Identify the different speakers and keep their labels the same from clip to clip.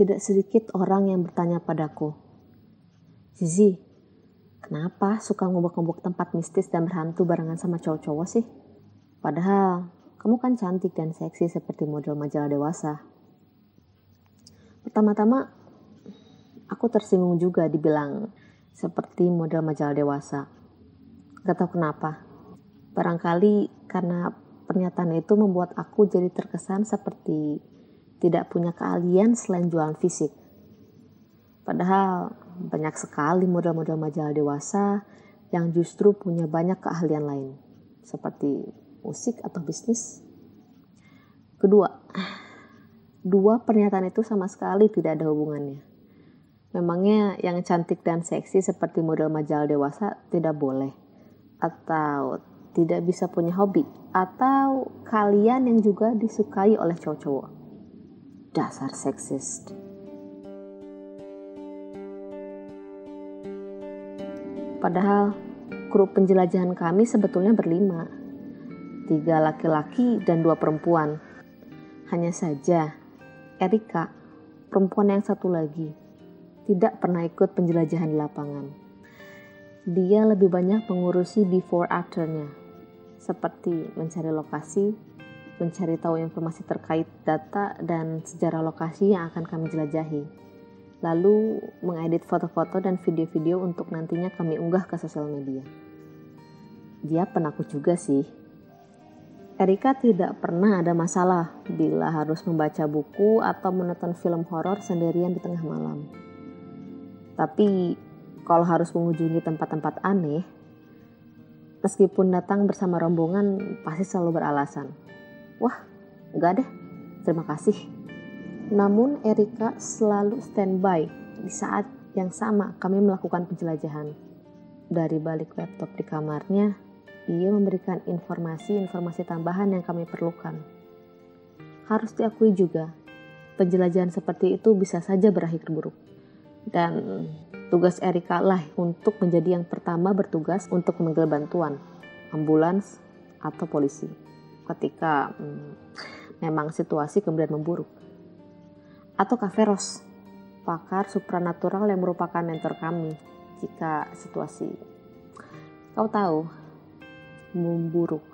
Speaker 1: tidak sedikit orang yang bertanya padaku, Zizi, kenapa suka ngobok-ngobok tempat mistis dan berhantu barengan sama cowok-cowok sih? Padahal kamu kan cantik dan seksi seperti model majalah dewasa. Pertama-tama, aku tersinggung juga dibilang seperti model majalah dewasa. Gak tahu kenapa. Barangkali karena pernyataan itu membuat aku jadi terkesan seperti tidak punya keahlian selain jualan fisik. Padahal banyak sekali model-model majalah dewasa yang justru punya banyak keahlian lain, seperti musik atau bisnis. Kedua, dua pernyataan itu sama sekali tidak ada hubungannya. Memangnya yang cantik dan seksi seperti model majalah dewasa tidak boleh? Atau tidak bisa punya hobi? Atau kalian yang juga disukai oleh cowok-cowok? Dasar seksis. Padahal grup penjelajahan kami sebetulnya berlima. Tiga laki-laki dan dua perempuan. Hanya saja, Erika, perempuan yang satu lagi, tidak pernah ikut penjelajahan di lapangan. Dia lebih banyak mengurusi before afternya, seperti mencari lokasi, mencari tahu informasi terkait data dan sejarah lokasi yang akan kami jelajahi. Lalu mengedit foto-foto dan video-video untuk nantinya kami unggah ke sosial media. Dia penakut juga sih. Erika tidak pernah ada masalah bila harus membaca buku atau menonton film horor sendirian di tengah malam. Tapi kalau harus mengunjungi tempat-tempat aneh, meskipun datang bersama rombongan pasti selalu beralasan Wah, enggak deh, terima kasih. Namun Erika selalu standby di saat yang sama kami melakukan penjelajahan. Dari balik laptop di kamarnya, ia memberikan informasi-informasi tambahan yang kami perlukan. Harus diakui juga, penjelajahan seperti itu bisa saja berakhir buruk. Dan tugas Erika lah untuk menjadi yang pertama bertugas untuk memanggil bantuan, ambulans, atau polisi ketika hmm, memang situasi kemudian memburuk. Atau Kaveros, pakar supranatural yang merupakan mentor kami jika situasi kau tahu memburuk.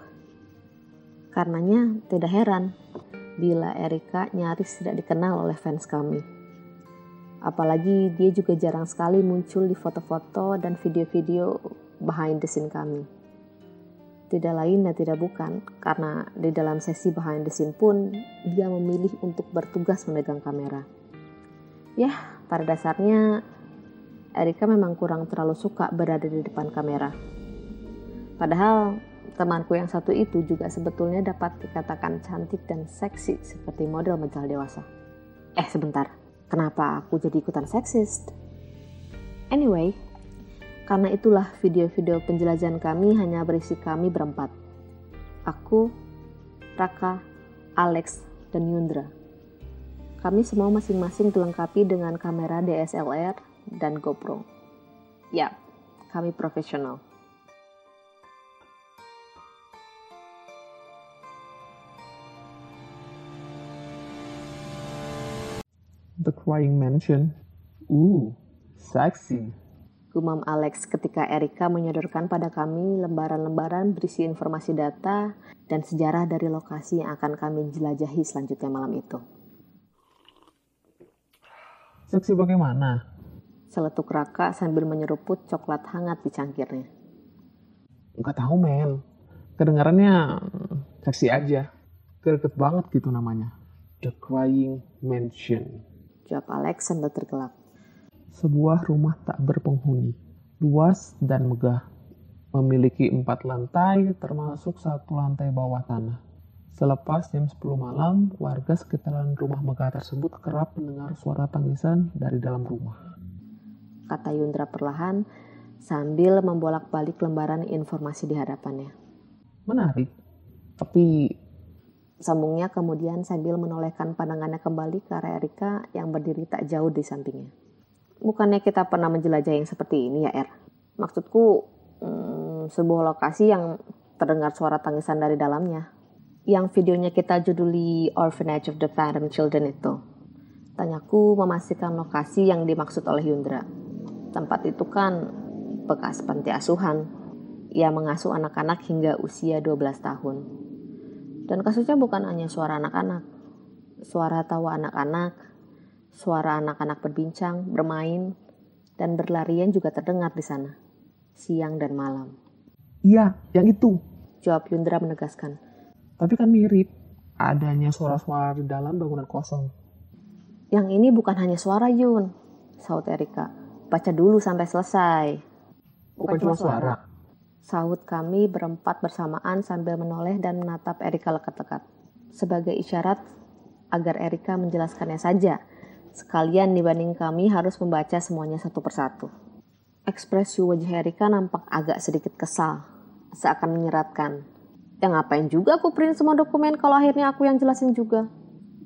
Speaker 1: Karenanya tidak heran bila Erika nyaris tidak dikenal oleh fans kami. Apalagi dia juga jarang sekali muncul di foto-foto dan video-video behind the scene kami tidak lain dan tidak bukan karena di dalam sesi behind the scene pun dia memilih untuk bertugas memegang kamera. Ya, pada dasarnya Erika memang kurang terlalu suka berada di depan kamera. Padahal temanku yang satu itu juga sebetulnya dapat dikatakan cantik dan seksi seperti model majalah dewasa. Eh sebentar, kenapa aku jadi ikutan seksis? Anyway, karena itulah video-video penjelajahan kami hanya berisi kami berempat. Aku, Raka, Alex, dan Yundra. Kami semua masing-masing dilengkapi dengan kamera DSLR dan GoPro. Ya, kami profesional.
Speaker 2: The Crying Mansion. Ooh, sexy
Speaker 1: gumam Alex ketika Erika menyodorkan pada kami lembaran-lembaran berisi informasi data dan sejarah dari lokasi yang akan kami jelajahi selanjutnya malam itu.
Speaker 2: Seksi bagaimana?
Speaker 1: Seletuk Raka sambil menyeruput coklat hangat di cangkirnya.
Speaker 2: Enggak tahu men, kedengarannya seksi aja. Greget banget gitu namanya. The Crying Mansion.
Speaker 1: Jawab Alex sambil tergelak
Speaker 2: sebuah rumah tak berpenghuni, luas dan megah, memiliki empat lantai termasuk satu lantai bawah tanah. Selepas jam 10 malam, warga sekitaran rumah megah tersebut kerap mendengar suara tangisan dari dalam rumah.
Speaker 1: Kata Yundra perlahan sambil membolak-balik lembaran informasi di hadapannya.
Speaker 2: Menarik, tapi
Speaker 1: Sambungnya kemudian sambil menolehkan pandangannya kembali ke arah Erika yang berdiri tak jauh di sampingnya bukannya kita pernah menjelajah yang seperti ini ya Er? Maksudku hmm, sebuah lokasi yang terdengar suara tangisan dari dalamnya. Yang videonya kita juduli Orphanage of the Phantom Children itu. Tanyaku memastikan lokasi yang dimaksud oleh Yundra. Tempat itu kan bekas panti asuhan. Ia mengasuh anak-anak hingga usia 12 tahun. Dan kasusnya bukan hanya suara anak-anak. Suara tawa anak-anak, suara anak-anak berbincang, bermain, dan berlarian juga terdengar di sana. Siang dan malam.
Speaker 2: Iya, yang itu.
Speaker 1: Jawab Yundra menegaskan.
Speaker 2: Tapi kan mirip. Adanya suara-suara di dalam bangunan kosong.
Speaker 1: Yang ini bukan hanya suara Yun, saut Erika. Baca dulu sampai selesai.
Speaker 2: Bukan, cuma suara.
Speaker 1: Sahut kami berempat bersamaan sambil menoleh dan menatap Erika lekat-lekat. Sebagai isyarat agar Erika menjelaskannya saja. Sekalian dibanding kami harus membaca semuanya satu persatu. Ekspresi wajah Erika nampak agak sedikit kesal, seakan menyeratkan. Ya ngapain juga aku print semua dokumen kalau akhirnya aku yang jelasin juga.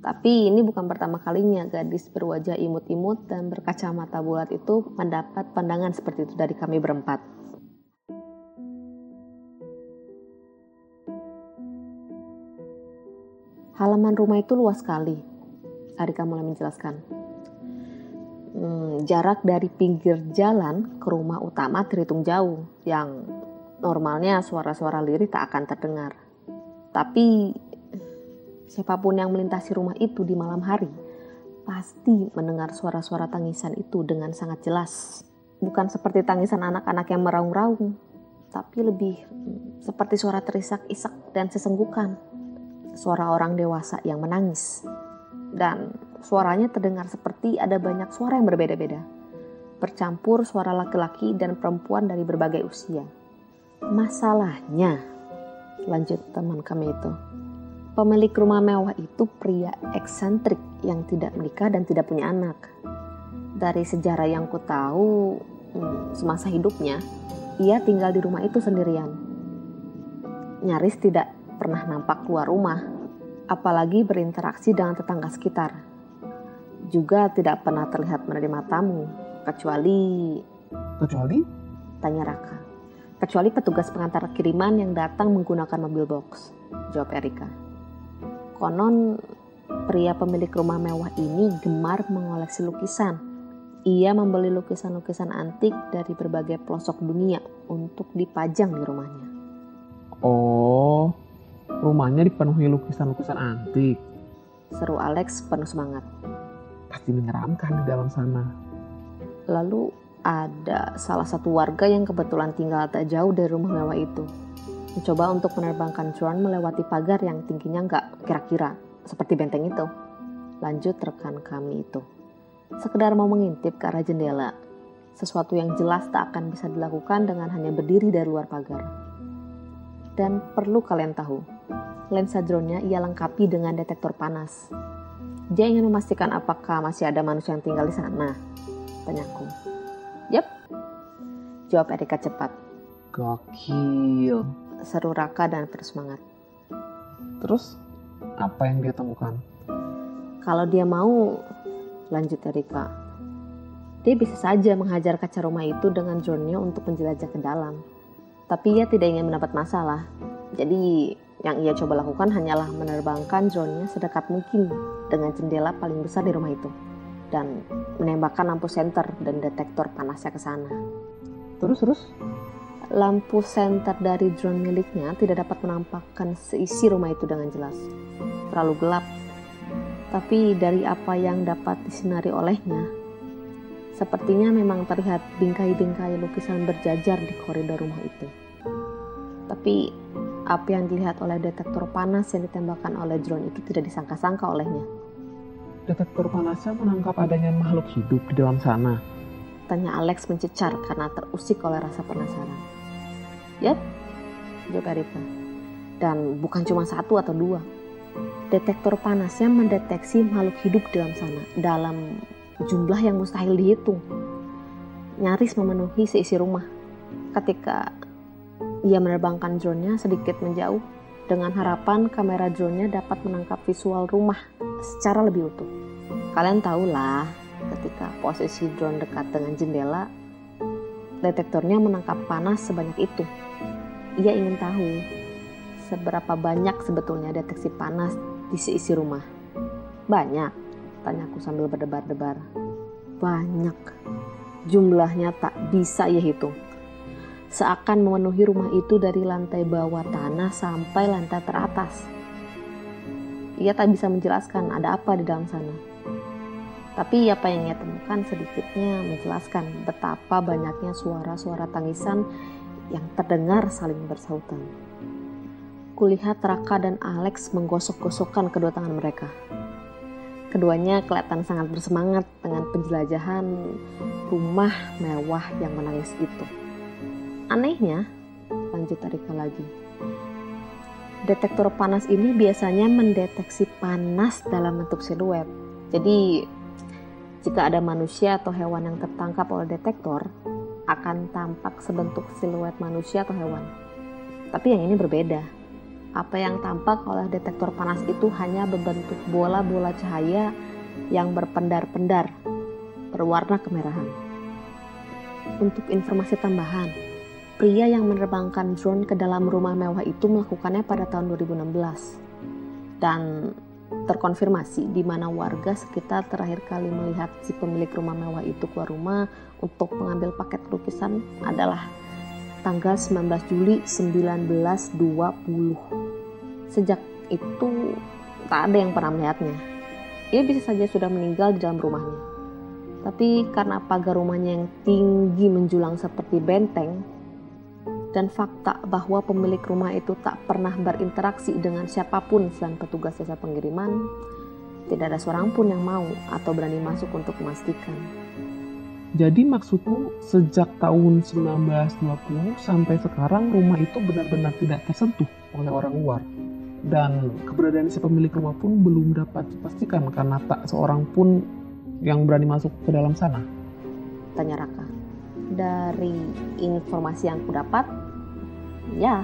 Speaker 1: Tapi ini bukan pertama kalinya gadis berwajah imut-imut dan berkacamata bulat itu mendapat pandangan seperti itu dari kami berempat. Halaman rumah itu luas sekali. Arika mulai menjelaskan. Hmm, jarak dari pinggir jalan ke rumah utama terhitung jauh, yang normalnya suara-suara lirik tak akan terdengar. Tapi siapa pun yang melintasi rumah itu di malam hari pasti mendengar suara-suara tangisan itu dengan sangat jelas. Bukan seperti tangisan anak-anak yang meraung-raung, tapi lebih hmm, seperti suara terisak-isak dan sesenggukan. Suara orang dewasa yang menangis. Dan suaranya terdengar seperti ada banyak suara yang berbeda-beda. Bercampur suara laki-laki dan perempuan dari berbagai usia Masalahnya, lanjut teman kami itu, pemilik rumah mewah itu pria eksentrik yang tidak menikah dan tidak punya anak. Dari sejarah yang ku tahu, hmm, semasa hidupnya, ia tinggal di rumah itu sendirian. Nyaris tidak pernah nampak keluar rumah, apalagi berinteraksi dengan tetangga sekitar. Juga tidak pernah terlihat menerima tamu, kecuali...
Speaker 2: Kecuali?
Speaker 1: Tanya Raka kecuali petugas pengantar kiriman yang datang menggunakan mobil box, jawab Erika. Konon pria pemilik rumah mewah ini gemar mengoleksi lukisan. Ia membeli lukisan-lukisan antik dari berbagai pelosok dunia untuk dipajang di rumahnya.
Speaker 2: Oh, rumahnya dipenuhi lukisan-lukisan antik.
Speaker 1: Seru Alex penuh semangat.
Speaker 2: Pasti menyeramkan di dalam sana.
Speaker 1: Lalu ada salah satu warga yang kebetulan tinggal tak jauh dari rumah mewah itu. Mencoba untuk menerbangkan drone melewati pagar yang tingginya nggak kira-kira, seperti benteng itu. Lanjut rekan kami itu. Sekedar mau mengintip ke arah jendela, sesuatu yang jelas tak akan bisa dilakukan dengan hanya berdiri dari luar pagar. Dan perlu kalian tahu, lensa drone-nya ia lengkapi dengan detektor panas. Dia ingin memastikan apakah masih ada manusia yang tinggal di sana, tanyaku. Yap. Jawab Erika cepat.
Speaker 2: Gokil.
Speaker 1: Seru Raka dan bersemangat.
Speaker 2: Terus, apa yang dia temukan?
Speaker 1: Kalau dia mau, lanjut Erika. Dia bisa saja menghajar kaca rumah itu dengan drone-nya untuk menjelajah ke dalam. Tapi ia tidak ingin mendapat masalah. Jadi, yang ia coba lakukan hanyalah menerbangkan drone-nya sedekat mungkin dengan jendela paling besar di rumah itu dan menembakkan lampu senter dan detektor panasnya ke sana.
Speaker 2: Terus terus?
Speaker 1: Lampu senter dari drone miliknya tidak dapat menampakkan seisi rumah itu dengan jelas. Terlalu gelap. Tapi dari apa yang dapat disinari olehnya, sepertinya memang terlihat bingkai-bingkai lukisan berjajar di koridor rumah itu. Tapi apa yang dilihat oleh detektor panas yang ditembakkan oleh drone itu tidak disangka-sangka olehnya
Speaker 2: detektor panasnya menangkap adanya makhluk hidup di dalam sana?
Speaker 1: Tanya Alex mencecar karena terusik oleh rasa penasaran. Yap, jawab Erika. Dan bukan cuma satu atau dua. Detektor panasnya mendeteksi makhluk hidup di dalam sana dalam jumlah yang mustahil dihitung. Nyaris memenuhi seisi rumah. Ketika ia menerbangkan drone-nya sedikit menjauh, dengan harapan kamera drone-nya dapat menangkap visual rumah secara lebih utuh. Kalian tahulah, ketika posisi drone dekat dengan jendela, detektornya menangkap panas sebanyak itu. Ia ingin tahu seberapa banyak sebetulnya deteksi panas di seisi rumah. Banyak, Tanyaku sambil berdebar-debar. Banyak. Jumlahnya tak bisa ia hitung. Seakan memenuhi rumah itu dari lantai bawah tanah sampai lantai teratas. Ia tak bisa menjelaskan ada apa di dalam sana. Tapi apa yang ia temukan sedikitnya menjelaskan betapa banyaknya suara-suara tangisan yang terdengar saling bersautan. Kulihat Raka dan Alex menggosok-gosokkan kedua tangan mereka. Keduanya kelihatan sangat bersemangat dengan penjelajahan rumah mewah yang menangis itu. Anehnya, lanjut Arika lagi, detektor panas ini biasanya mendeteksi panas dalam bentuk siluet. Jadi, jika ada manusia atau hewan yang tertangkap oleh detektor, akan tampak sebentuk siluet manusia atau hewan. Tapi yang ini berbeda. Apa yang tampak oleh detektor panas itu hanya berbentuk bola-bola cahaya yang berpendar-pendar, berwarna kemerahan. Untuk informasi tambahan, Pria yang menerbangkan drone ke dalam rumah mewah itu melakukannya pada tahun 2016 dan terkonfirmasi di mana warga sekitar terakhir kali melihat si pemilik rumah mewah itu keluar rumah untuk mengambil paket lukisan adalah tanggal 19 Juli 1920. Sejak itu tak ada yang pernah melihatnya. Ia bisa saja sudah meninggal di dalam rumahnya. Tapi karena pagar rumahnya yang tinggi menjulang seperti benteng, dan fakta bahwa pemilik rumah itu tak pernah berinteraksi dengan siapa pun selain petugas jasa pengiriman, tidak ada seorang pun yang mau atau berani masuk untuk memastikan.
Speaker 2: Jadi maksudmu sejak tahun 1920 sampai sekarang rumah itu benar-benar tidak tersentuh oleh orang luar. Dan keberadaan si pemilik rumah pun belum dapat dipastikan karena tak seorang pun yang berani masuk ke dalam sana.
Speaker 1: Tanya Raka. Dari informasi yang kudapat, Ya,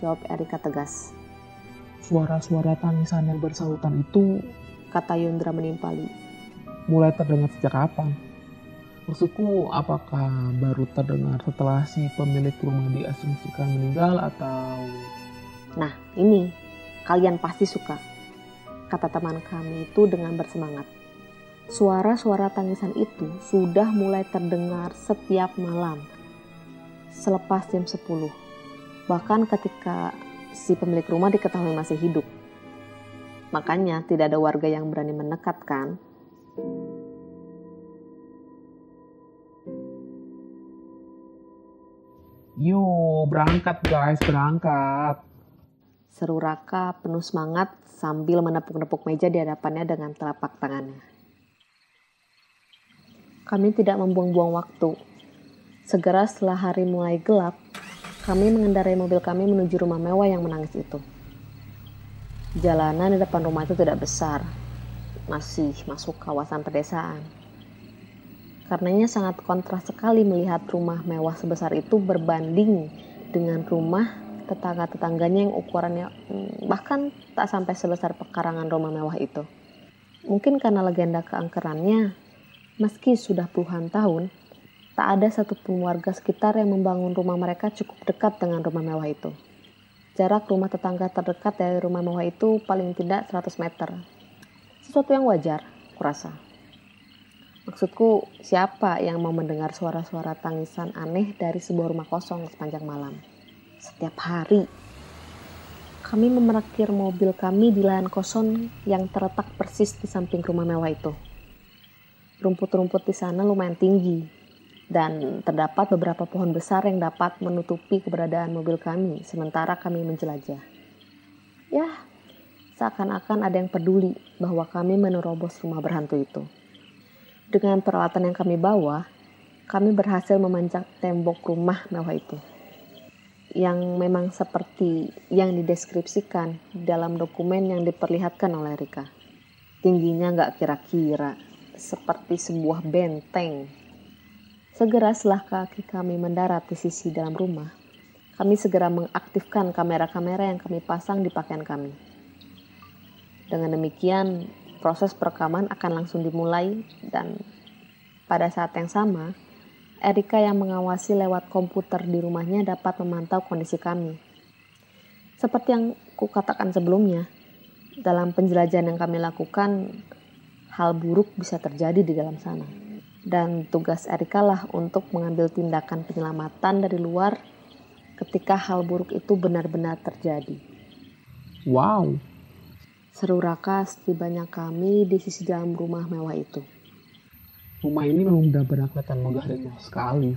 Speaker 1: jawab Erika tegas.
Speaker 2: Suara-suara tangisan yang bersautan itu,
Speaker 1: kata Yundra menimpali.
Speaker 2: Mulai terdengar sejak kapan? Maksudku, apakah baru terdengar setelah si pemilik rumah diasumsikan meninggal atau...
Speaker 1: Nah, ini kalian pasti suka. Kata teman kami itu dengan bersemangat. Suara-suara tangisan itu sudah mulai terdengar setiap malam. Selepas jam 10 bahkan ketika si pemilik rumah diketahui masih hidup. Makanya tidak ada warga yang berani mendekat kan.
Speaker 2: Yo, berangkat guys, berangkat.
Speaker 1: Seru Raka penuh semangat sambil menepuk-nepuk meja di hadapannya dengan telapak tangannya. Kami tidak membuang-buang waktu. Segera setelah hari mulai gelap, kami mengendarai mobil kami menuju rumah mewah yang menangis itu. Jalanan di depan rumah itu tidak besar, masih masuk kawasan pedesaan. Karenanya sangat kontras sekali melihat rumah mewah sebesar itu berbanding dengan rumah tetangga-tetangganya yang ukurannya hmm, bahkan tak sampai sebesar pekarangan rumah mewah itu. Mungkin karena legenda keangkerannya, meski sudah puluhan tahun, Tak ada satupun warga sekitar yang membangun rumah mereka cukup dekat dengan rumah mewah itu. Jarak rumah tetangga terdekat dari rumah mewah itu paling tidak 100 meter. Sesuatu yang wajar, kurasa. Maksudku, siapa yang mau mendengar suara-suara tangisan aneh dari sebuah rumah kosong sepanjang malam? Setiap hari. Kami memerakir mobil kami di lahan kosong yang terletak persis di samping rumah mewah itu. Rumput-rumput di sana lumayan tinggi, dan terdapat beberapa pohon besar yang dapat menutupi keberadaan mobil kami sementara kami menjelajah. Ya, seakan-akan ada yang peduli bahwa kami menerobos rumah berhantu itu. Dengan peralatan yang kami bawa, kami berhasil memanjat tembok rumah mewah itu. Yang memang seperti yang dideskripsikan dalam dokumen yang diperlihatkan oleh Rika. Tingginya nggak kira-kira, seperti sebuah benteng Segera setelah kaki kami mendarat di sisi dalam rumah, kami segera mengaktifkan kamera-kamera yang kami pasang di pakaian kami. Dengan demikian, proses perekaman akan langsung dimulai dan pada saat yang sama, Erika yang mengawasi lewat komputer di rumahnya dapat memantau kondisi kami. Seperti yang kukatakan sebelumnya, dalam penjelajahan yang kami lakukan, hal buruk bisa terjadi di dalam sana. Dan tugas Erika lah untuk mengambil tindakan penyelamatan dari luar ketika hal buruk itu benar-benar terjadi.
Speaker 2: Wow.
Speaker 1: Seru Raka setibanya kami di sisi dalam rumah mewah itu.
Speaker 2: Rumah ini memang benar-benar kelihatan megah dan mewah sekali.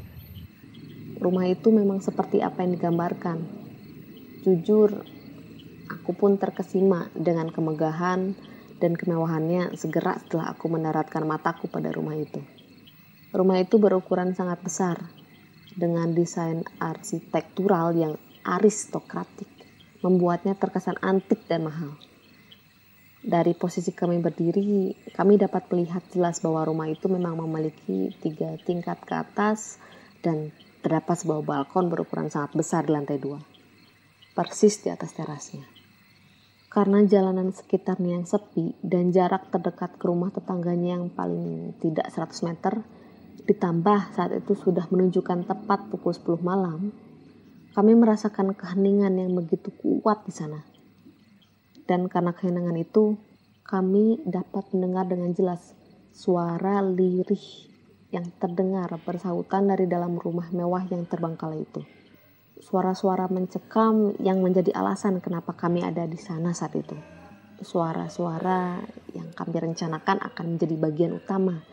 Speaker 1: Rumah itu memang seperti apa yang digambarkan. Jujur, aku pun terkesima dengan kemegahan dan kemewahannya segera setelah aku mendaratkan mataku pada rumah itu. Rumah itu berukuran sangat besar, dengan desain arsitektural yang aristokratik, membuatnya terkesan antik dan mahal. Dari posisi kami berdiri, kami dapat melihat jelas bahwa rumah itu memang memiliki tiga tingkat ke atas dan terdapat sebuah balkon berukuran sangat besar di lantai dua, persis di atas terasnya. Karena jalanan sekitarnya yang sepi dan jarak terdekat ke rumah tetangganya yang paling tidak 100 meter, ditambah saat itu sudah menunjukkan tepat pukul 10 malam, kami merasakan keheningan yang begitu kuat di sana. Dan karena keheningan itu, kami dapat mendengar dengan jelas suara lirih yang terdengar bersautan dari dalam rumah mewah yang terbengkalai itu suara-suara mencekam yang menjadi alasan kenapa kami ada di sana saat itu. Suara-suara yang kami rencanakan akan menjadi bagian utama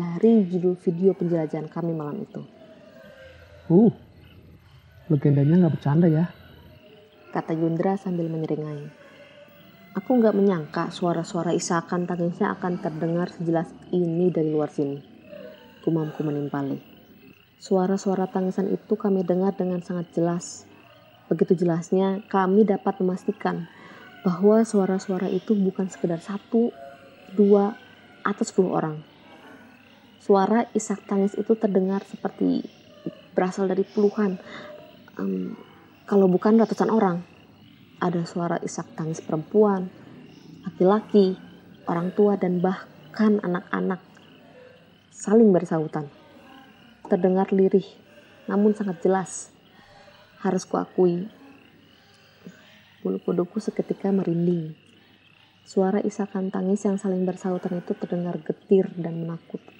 Speaker 1: dari judul video penjelajahan kami malam itu.
Speaker 2: Uh, legendanya nggak bercanda ya?
Speaker 1: Kata Yundra sambil menyeringai. Aku nggak menyangka suara-suara isakan tangisnya akan terdengar sejelas ini dari luar sini. Gumamku menimpali. Suara-suara tangisan itu kami dengar dengan sangat jelas. Begitu jelasnya, kami dapat memastikan bahwa suara-suara itu bukan sekedar satu, dua, atau sepuluh orang. Suara isak tangis itu terdengar seperti berasal dari puluhan, um, kalau bukan ratusan orang. Ada suara isak tangis perempuan, laki-laki, orang tua, dan bahkan anak-anak saling bersautan terdengar lirih, namun sangat jelas. Harus kuakui, bulu kuduku seketika merinding. Suara isakan tangis yang saling bersautan itu terdengar getir dan menakutkan.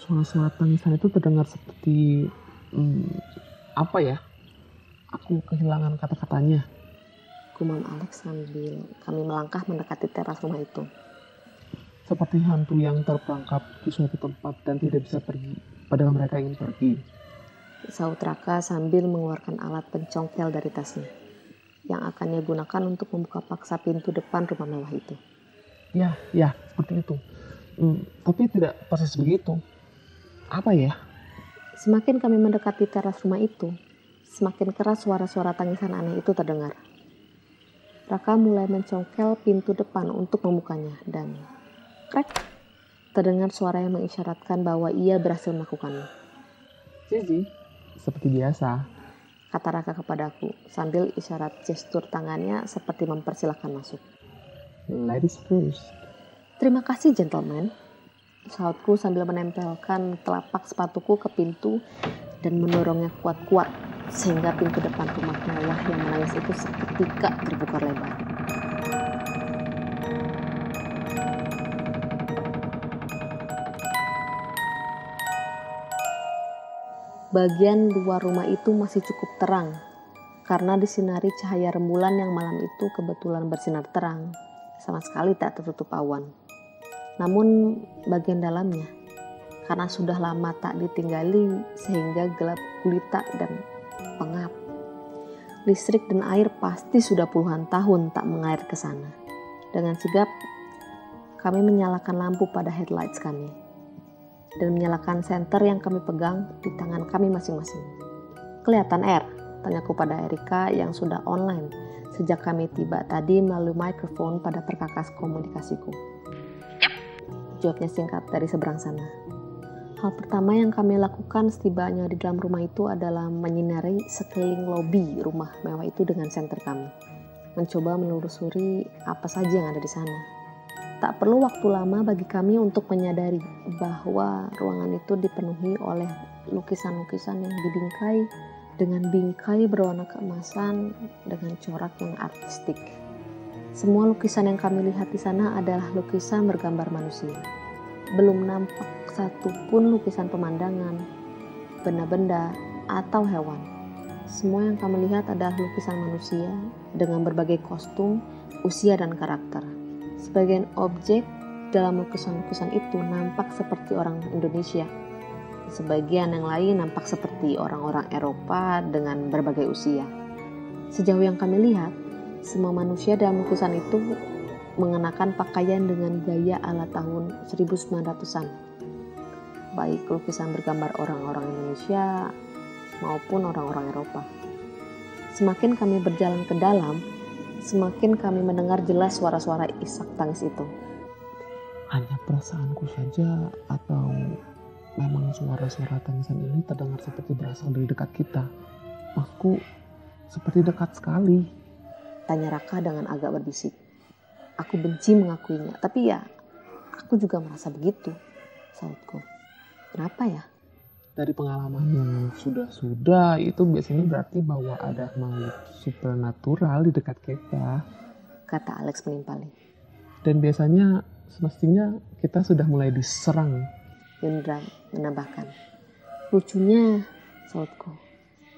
Speaker 2: Suara-suara tangisan itu terdengar seperti hmm, apa ya? Aku kehilangan kata-katanya.
Speaker 1: Kumam Alex sambil kami melangkah mendekati teras rumah itu
Speaker 2: seperti hantu yang terperangkap di suatu tempat dan tidak bisa pergi, padahal mereka ingin pergi.
Speaker 1: Saut Raka sambil mengeluarkan alat pencongkel dari tasnya, yang akan ia gunakan untuk membuka paksa pintu depan rumah mewah itu.
Speaker 2: Ya, ya, seperti itu. Hmm, tapi tidak persis begitu. Apa ya?
Speaker 1: Semakin kami mendekati teras rumah itu, semakin keras suara-suara tangisan aneh itu terdengar. Raka mulai mencongkel pintu depan untuk membukanya dan Krek. Terdengar suara yang mengisyaratkan bahwa ia berhasil melakukannya.
Speaker 2: Cici, seperti biasa.
Speaker 1: Kata Raka kepadaku sambil isyarat gestur tangannya seperti mempersilahkan masuk.
Speaker 2: Ladies first.
Speaker 1: Terima kasih gentleman. Sautku sambil menempelkan telapak sepatuku ke pintu dan mendorongnya kuat-kuat sehingga pintu depan rumah mewah yang menangis itu seketika terbuka lebar. Bagian luar rumah itu masih cukup terang karena disinari cahaya rembulan yang malam itu kebetulan bersinar terang, sama sekali tak tertutup awan. Namun bagian dalamnya, karena sudah lama tak ditinggali sehingga gelap gulita dan pengap. Listrik dan air pasti sudah puluhan tahun tak mengair ke sana. Dengan sigap, kami menyalakan lampu pada headlights kami dan menyalakan senter yang kami pegang di tangan kami masing-masing. Kelihatan R, tanyaku pada Erika yang sudah online sejak kami tiba tadi melalui mikrofon pada perkakas komunikasiku. Jawabnya singkat dari seberang sana. Hal pertama yang kami lakukan setibanya di dalam rumah itu adalah menyinari sekeliling lobi rumah mewah itu dengan senter kami. Mencoba menelusuri apa saja yang ada di sana Tak perlu waktu lama bagi kami untuk menyadari bahwa ruangan itu dipenuhi oleh lukisan-lukisan yang dibingkai dengan bingkai berwarna keemasan dengan corak yang artistik. Semua lukisan yang kami lihat di sana adalah lukisan bergambar manusia. Belum nampak satupun lukisan pemandangan, benda-benda, atau hewan. Semua yang kami lihat adalah lukisan manusia dengan berbagai kostum, usia, dan karakter. Sebagian objek dalam lukisan-lukisan itu nampak seperti orang Indonesia. Sebagian yang lain nampak seperti orang-orang Eropa dengan berbagai usia. Sejauh yang kami lihat, semua manusia dalam lukisan itu mengenakan pakaian dengan gaya ala tahun 1900-an. Baik lukisan bergambar orang-orang Indonesia maupun orang-orang Eropa. Semakin kami berjalan ke dalam, semakin kami mendengar jelas suara-suara isak tangis itu.
Speaker 2: Hanya perasaanku saja atau memang suara-suara tangisan ini terdengar seperti berasal dari dekat kita. Aku seperti dekat sekali.
Speaker 1: Tanya Raka dengan agak berbisik. Aku benci mengakuinya, tapi ya aku juga merasa begitu, sautku. Kenapa ya?
Speaker 2: Dari pengalaman yang sudah-sudah itu biasanya berarti bahwa ada makhluk supernatural di dekat kita.
Speaker 1: Kata Alex menimpali.
Speaker 2: Dan biasanya semestinya kita sudah mulai diserang.
Speaker 1: Yundra menambahkan. Lucunya, sautku,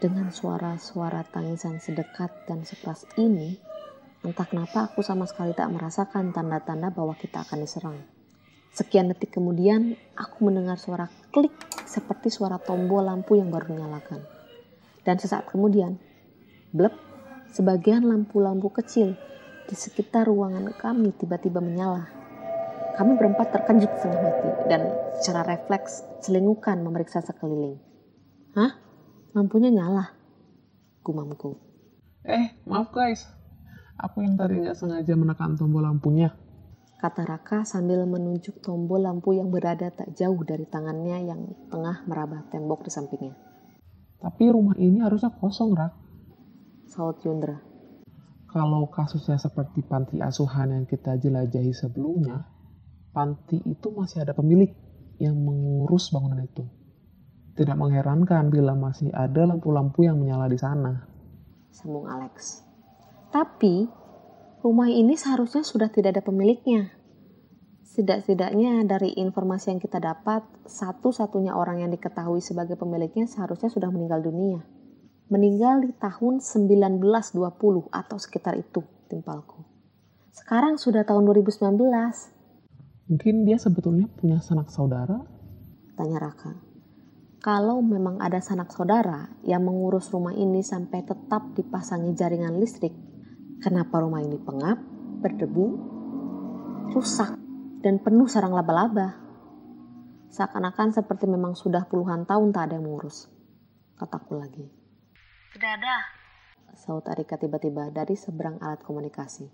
Speaker 1: dengan suara-suara tangisan sedekat dan sekeras ini, entah kenapa aku sama sekali tak merasakan tanda-tanda bahwa kita akan diserang. Sekian detik kemudian, aku mendengar suara klik seperti suara tombol lampu yang baru dinyalakan. Dan sesaat kemudian, blep, sebagian lampu-lampu kecil di sekitar ruangan kami tiba-tiba menyala. Kami berempat terkejut setengah mati dan secara refleks selingukan memeriksa sekeliling. Hah? Lampunya nyala. Gumamku.
Speaker 2: Eh, maaf guys. Aku yang tadi nggak sengaja menekan tombol lampunya.
Speaker 1: Kata Raka sambil menunjuk tombol lampu yang berada tak jauh dari tangannya yang tengah meraba tembok di sampingnya.
Speaker 2: Tapi rumah ini harusnya kosong, Rak.
Speaker 1: Saud Yundra.
Speaker 2: Kalau kasusnya seperti panti asuhan yang kita jelajahi sebelumnya, panti itu masih ada pemilik yang mengurus bangunan itu. Tidak mengherankan bila masih ada lampu-lampu yang menyala di sana.
Speaker 1: Sambung Alex. Tapi, rumah ini seharusnya sudah tidak ada pemiliknya. Setidak-tidaknya dari informasi yang kita dapat, satu-satunya orang yang diketahui sebagai pemiliknya seharusnya sudah meninggal dunia. Meninggal di tahun 1920 atau sekitar itu, timpalku. Sekarang sudah tahun 2019.
Speaker 2: Mungkin dia sebetulnya punya sanak saudara?
Speaker 1: Tanya Raka kalau memang ada sanak saudara yang mengurus rumah ini sampai tetap dipasangi jaringan listrik, kenapa rumah ini pengap, berdebu, rusak, dan penuh sarang laba-laba? Seakan-akan seperti memang sudah puluhan tahun tak ada yang mengurus. Kataku lagi. Tidak ada. Saut Arika tiba-tiba dari seberang alat komunikasi.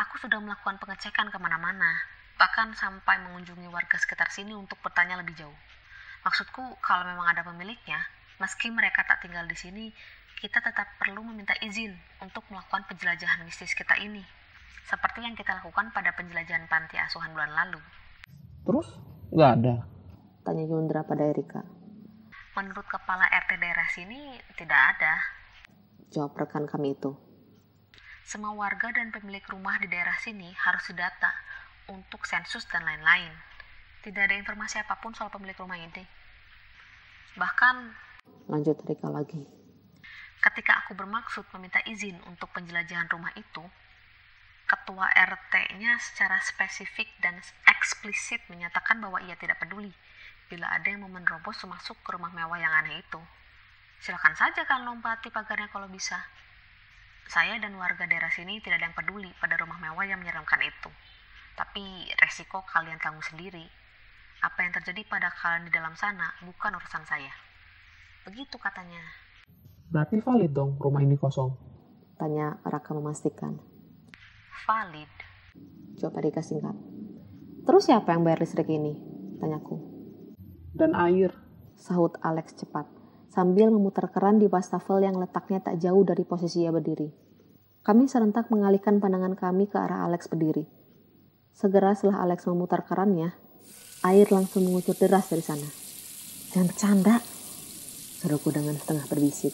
Speaker 1: Aku sudah melakukan pengecekan ke mana-mana, bahkan sampai mengunjungi warga sekitar sini untuk bertanya lebih jauh. Maksudku, kalau memang ada pemiliknya, meski mereka tak tinggal di sini, kita tetap perlu meminta izin untuk melakukan penjelajahan mistis kita ini. Seperti yang kita lakukan pada penjelajahan panti asuhan bulan lalu.
Speaker 2: Terus? Nggak ada?
Speaker 1: Tanya Yundra pada Erika. Menurut kepala RT daerah sini, tidak ada. Jawab rekan kami itu. Semua warga dan pemilik rumah di daerah sini harus didata untuk sensus dan lain-lain. Tidak ada informasi apa pun soal pemilik rumah ini. Bahkan, lanjut Rika lagi. Ketika aku bermaksud meminta izin untuk penjelajahan rumah itu, ketua RT-nya secara spesifik dan eksplisit menyatakan bahwa ia tidak peduli bila ada yang mau menerobos masuk ke rumah mewah yang aneh itu. Silakan saja kan lompati pagarnya kalau bisa. Saya dan warga daerah sini tidak ada yang peduli pada rumah mewah yang menyeramkan itu. Tapi resiko kalian tanggung sendiri apa yang terjadi pada kalian di dalam sana bukan urusan saya. Begitu katanya.
Speaker 2: Berarti valid dong rumah ini kosong?
Speaker 1: Tanya Raka memastikan. Valid. Jawab Rika singkat. Terus siapa yang bayar listrik ini? Tanyaku.
Speaker 2: Dan air.
Speaker 1: Sahut Alex cepat, sambil memutar keran di wastafel yang letaknya tak jauh dari posisi ia berdiri. Kami serentak mengalihkan pandangan kami ke arah Alex berdiri. Segera setelah Alex memutar kerannya, Air langsung mengucur deras dari sana. Jangan bercanda, seruku dengan setengah berbisik.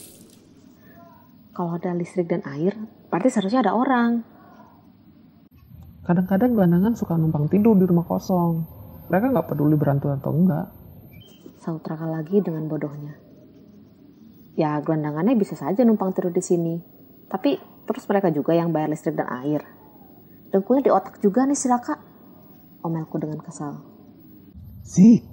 Speaker 1: Kalau ada listrik dan air, berarti seharusnya ada orang.
Speaker 2: Kadang-kadang gelandangan suka numpang tidur di rumah kosong. Mereka nggak peduli berantem atau enggak.
Speaker 1: Saut Raka lagi dengan bodohnya. Ya, gelandangannya bisa saja numpang tidur di sini. Tapi terus mereka juga yang bayar listrik dan air. Dengkulnya di otak juga nih si Raka. Omelku dengan kesal.
Speaker 2: Si,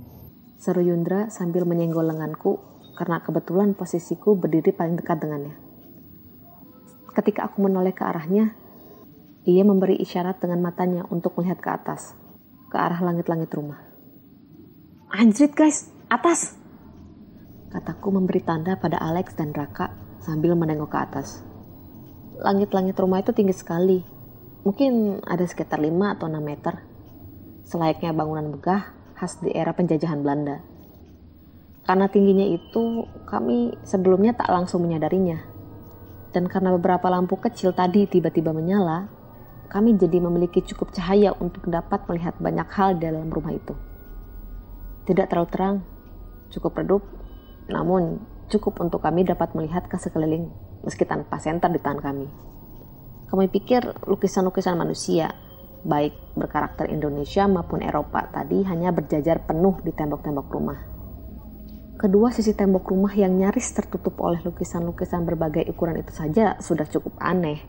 Speaker 1: Seru Yundra sambil menyenggol lenganku karena kebetulan posisiku berdiri paling dekat dengannya. Ketika aku menoleh ke arahnya, ia memberi isyarat dengan matanya untuk melihat ke atas, ke arah langit-langit rumah. Anjrit guys, atas! Kataku memberi tanda pada Alex dan Raka sambil menengok ke atas. Langit-langit rumah itu tinggi sekali. Mungkin ada sekitar 5 atau 6 meter. Selayaknya bangunan megah khas di era penjajahan Belanda. Karena tingginya itu, kami sebelumnya tak langsung menyadarinya. Dan karena beberapa lampu kecil tadi tiba-tiba menyala, kami jadi memiliki cukup cahaya untuk dapat melihat banyak hal di dalam rumah itu. Tidak terlalu terang, cukup redup, namun cukup untuk kami dapat melihat ke sekeliling meski tanpa senter di tangan kami. Kami pikir lukisan-lukisan manusia, baik berkarakter Indonesia maupun Eropa tadi hanya berjajar penuh di tembok-tembok rumah. Kedua sisi tembok rumah yang nyaris tertutup oleh lukisan-lukisan berbagai ukuran itu saja sudah cukup aneh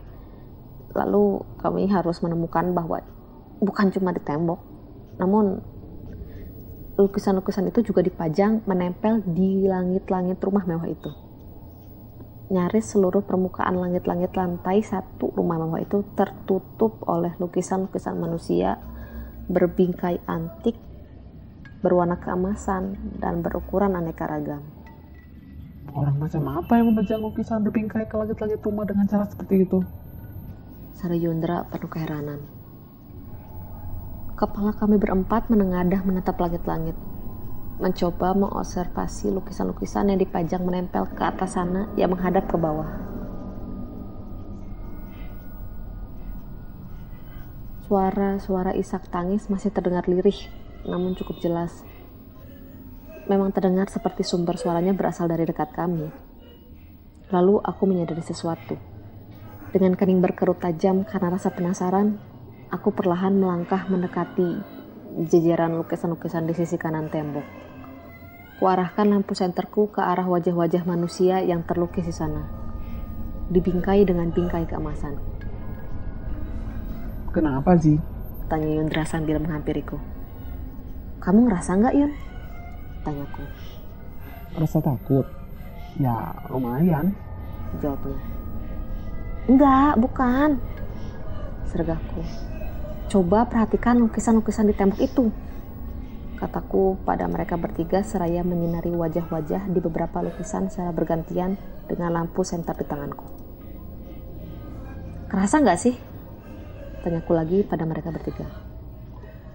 Speaker 1: Lalu kami harus menemukan bahwa bukan cuma di tembok, namun lukisan-lukisan itu juga dipajang menempel di langit-langit rumah mewah itu. Nyaris seluruh permukaan langit-langit lantai satu rumah mewah itu tertutup oleh lukisan-lukisan manusia berbingkai antik, berwarna keemasan, dan berukuran aneka ragam.
Speaker 2: Orang macam apa yang memajang lukisan berbingkai ke langit-langit rumah dengan cara seperti itu?
Speaker 1: Sara Yundra penuh keheranan. Kepala kami berempat menengadah menatap langit-langit, mencoba mengobservasi lukisan-lukisan yang dipajang menempel ke atas sana yang menghadap ke bawah. Suara-suara isak tangis masih terdengar lirih, namun cukup jelas. Memang terdengar seperti sumber suaranya berasal dari dekat kami. Lalu aku menyadari sesuatu dengan kening berkerut tajam karena rasa penasaran, aku perlahan melangkah mendekati jejeran lukisan-lukisan di sisi kanan tembok. Kuarahkan lampu senterku ke arah wajah-wajah manusia yang terlukis di sana, dibingkai dengan bingkai keemasan.
Speaker 2: Kenapa sih?
Speaker 1: Tanya Yundra sambil menghampiriku. Kamu ngerasa nggak Yun? Tanyaku.
Speaker 2: Rasa takut? Ya lumayan.
Speaker 1: Jawabnya. Enggak, bukan. Sergahku. Coba perhatikan lukisan-lukisan di tembok itu. Kataku pada mereka bertiga seraya menyinari wajah-wajah di beberapa lukisan secara bergantian dengan lampu senter di tanganku. Kerasa nggak sih? Tanyaku lagi pada mereka bertiga.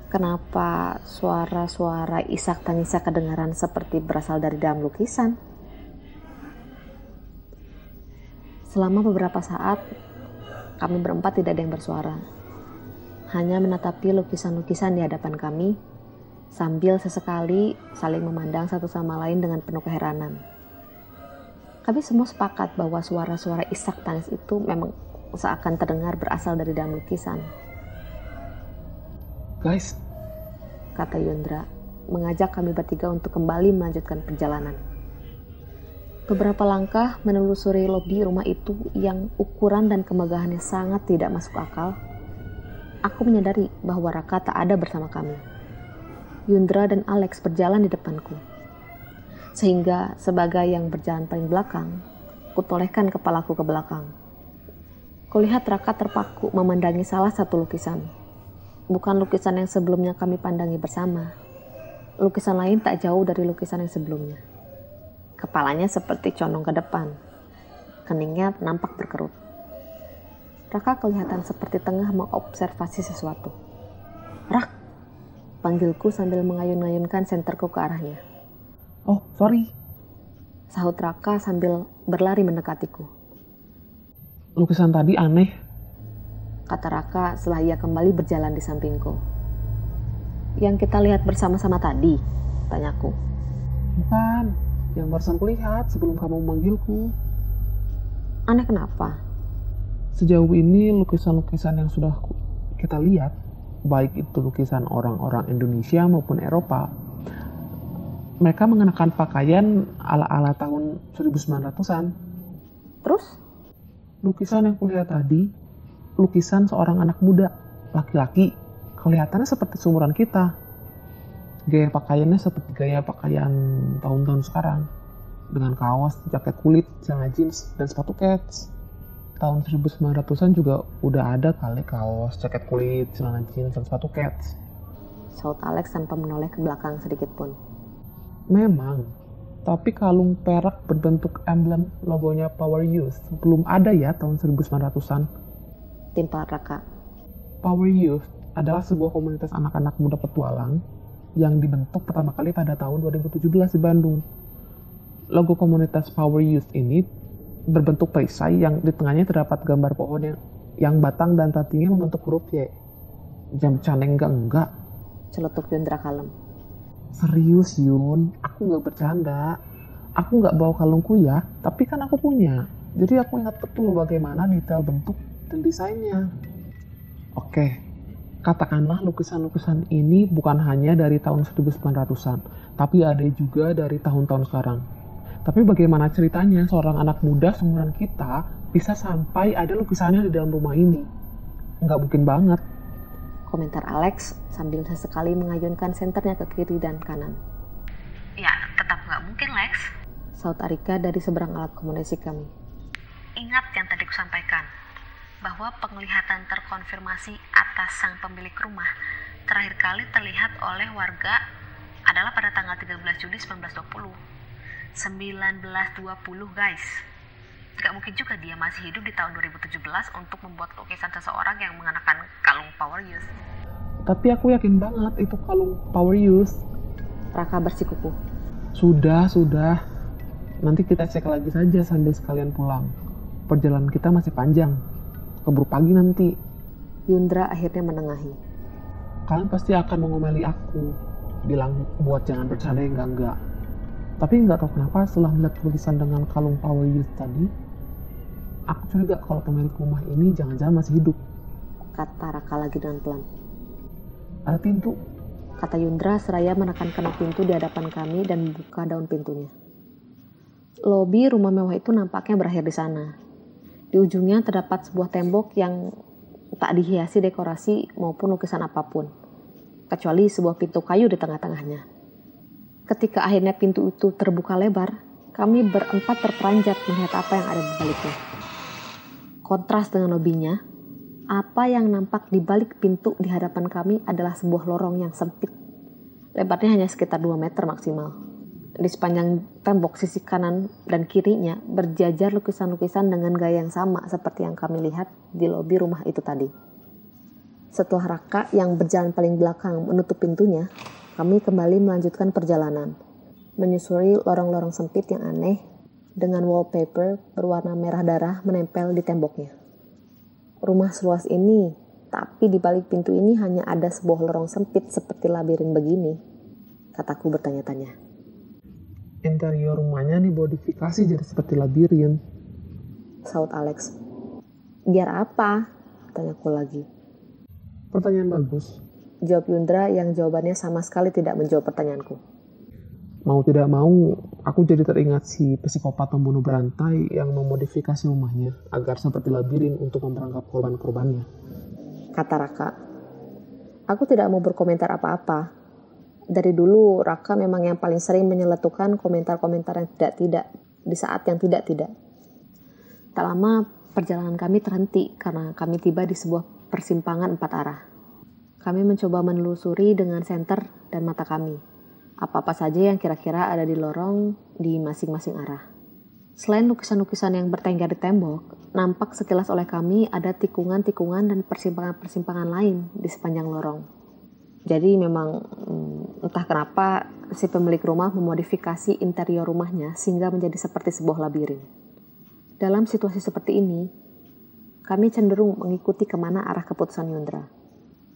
Speaker 1: Kenapa suara-suara isak tangisnya kedengaran seperti berasal dari dalam lukisan? Selama beberapa saat, kami berempat tidak ada yang bersuara. Hanya menatapi lukisan-lukisan di hadapan kami, sambil sesekali saling memandang satu sama lain dengan penuh keheranan. Kami semua sepakat bahwa suara-suara isak tangis itu memang seakan terdengar berasal dari dalam lukisan.
Speaker 2: Guys,
Speaker 1: kata Yundra, mengajak kami bertiga untuk kembali melanjutkan perjalanan. Beberapa langkah menelusuri lobi rumah itu yang ukuran dan kemegahannya sangat tidak masuk akal. Aku menyadari bahwa Raka tak ada bersama kami. Yundra dan Alex berjalan di depanku. Sehingga sebagai yang berjalan paling belakang, kutolehkan kepalaku ke belakang. Kulihat Raka terpaku memandangi salah satu lukisan. Bukan lukisan yang sebelumnya kami pandangi bersama. Lukisan lain tak jauh dari lukisan yang sebelumnya. Kepalanya seperti condong ke depan. Keningnya nampak berkerut. Raka kelihatan seperti tengah mengobservasi sesuatu. Rak, panggilku sambil mengayun-ayunkan senterku ke arahnya.
Speaker 2: Oh, sorry.
Speaker 1: Sahut Raka sambil berlari mendekatiku.
Speaker 2: Lukisan tadi aneh.
Speaker 1: Kata Raka setelah ia kembali berjalan di sampingku. Yang kita lihat bersama-sama tadi, tanyaku.
Speaker 2: Bukan, yang barusan kulihat sebelum kamu memanggilku.
Speaker 1: Aneh kenapa?
Speaker 2: Sejauh ini lukisan-lukisan yang sudah kita lihat baik itu lukisan orang-orang Indonesia maupun Eropa, mereka mengenakan pakaian ala-ala tahun 1900-an.
Speaker 1: Terus?
Speaker 2: Lukisan yang kulihat tadi, lukisan seorang anak muda, laki-laki, kelihatannya seperti seumuran kita. Gaya pakaiannya seperti gaya pakaian tahun-tahun sekarang. Dengan kaos, jaket kulit, celana jeans, dan sepatu kets. Tahun 1900-an juga udah ada kali kaos, jaket kulit, celana jeans, dan sepatu kets.
Speaker 1: Saut Alex tanpa menoleh ke belakang sedikit pun.
Speaker 2: Memang, tapi kalung perak berbentuk emblem logonya Power Youth belum ada ya tahun 1900-an.
Speaker 1: Timpal Raka.
Speaker 2: Power Youth adalah sebuah komunitas anak-anak muda petualang yang dibentuk pertama kali pada tahun 2017 di Bandung. Logo komunitas Power Youth ini berbentuk perisai yang di tengahnya terdapat gambar pohon yang, yang batang dan rantingnya membentuk huruf Y. Jam caneng enggak enggak.
Speaker 1: Celetuk Yundra kalem.
Speaker 2: Serius Yun, aku nggak bercanda. Aku nggak bawa kalungku ya, tapi kan aku punya. Jadi aku ingat betul bagaimana detail bentuk dan desainnya. Oke, katakanlah lukisan-lukisan ini bukan hanya dari tahun 1900-an, tapi ada juga dari tahun-tahun sekarang. Tapi bagaimana ceritanya seorang anak muda seumuran kita bisa sampai ada lukisannya di dalam rumah ini? Nggak mungkin banget.
Speaker 1: Komentar Alex sambil sesekali mengayunkan senternya ke kiri dan kanan.
Speaker 3: Ya, tetap nggak mungkin, Lex.
Speaker 1: Saut Arika dari seberang alat komunikasi kami.
Speaker 3: Ingat yang tadi kusampaikan, bahwa penglihatan terkonfirmasi atas sang pemilik rumah terakhir kali terlihat oleh warga adalah pada tanggal 13 Juli 1920. 1920 guys. Gak mungkin juga dia masih hidup di tahun 2017 untuk membuat lukisan seseorang yang mengenakan kalung Power Youth.
Speaker 2: Tapi aku yakin banget itu kalung Power Youth.
Speaker 1: Raka bersikukuh.
Speaker 2: Sudah, sudah. Nanti kita cek lagi saja sambil sekalian pulang. Perjalanan kita masih panjang. Keburu pagi nanti.
Speaker 1: Yundra akhirnya menengahi.
Speaker 2: Kalian pasti akan mengomeli aku. Bilang buat jangan bercanda yang enggak-enggak. Tapi nggak tahu kenapa setelah melihat tulisan dengan kalung Power Youth tadi, aku curiga kalau pemilik rumah ini jangan-jangan masih hidup.
Speaker 1: Kata Raka lagi dengan pelan.
Speaker 2: Ada pintu.
Speaker 1: Kata Yundra seraya menekan kena pintu di hadapan kami dan membuka daun pintunya. Lobi rumah mewah itu nampaknya berakhir di sana. Di ujungnya terdapat sebuah tembok yang tak dihiasi dekorasi maupun lukisan apa pun, kecuali sebuah pintu kayu di tengah-tengahnya. Ketika akhirnya pintu itu terbuka lebar, kami berempat terperanjat melihat apa yang ada di baliknya. Kontras dengan lobinya, apa yang nampak di balik pintu di hadapan kami adalah sebuah lorong yang sempit. Lebarnya hanya sekitar 2 meter maksimal. Di sepanjang tembok sisi kanan dan kirinya berjajar lukisan-lukisan dengan gaya yang sama seperti yang kami lihat di lobi rumah itu tadi. Setelah Raka yang berjalan paling belakang menutup pintunya, kami kembali melanjutkan perjalanan, menyusuri lorong-lorong sempit yang aneh dengan wallpaper berwarna merah darah menempel di temboknya. Rumah seluas ini, tapi di balik pintu ini hanya ada sebuah lorong sempit seperti labirin begini, kataku bertanya-tanya.
Speaker 2: Interior rumahnya dimodifikasi jadi seperti labirin.
Speaker 1: Saut Alex. Biar apa? Tanyaku lagi.
Speaker 2: Pertanyaan bagus.
Speaker 1: Jawab Yundra yang jawabannya sama sekali tidak menjawab pertanyaanku.
Speaker 2: Mau tidak mau, aku jadi teringat si psikopat pembunuh berantai yang memodifikasi rumahnya agar seperti labirin untuk memperangkap korban-korbannya.
Speaker 1: Kata Raka. Aku tidak mau berkomentar apa-apa. Dari dulu Raka memang yang paling sering menyeletukan komentar-komentar yang tidak-tidak di saat yang tidak-tidak. Tak lama perjalanan kami terhenti karena kami tiba di sebuah persimpangan empat arah. Kami mencoba menelusuri dengan senter dan mata kami. Apa-apa saja yang kira-kira ada di lorong di masing-masing arah. Selain lukisan-lukisan yang bertengger di tembok, nampak sekilas oleh kami ada tikungan-tikungan dan persimpangan-persimpangan lain di sepanjang lorong. Jadi memang hmm, entah kenapa si pemilik rumah memodifikasi interior rumahnya sehingga menjadi seperti sebuah labirin. Dalam situasi seperti ini, kami cenderung mengikuti ke mana arah keputusan Yundra.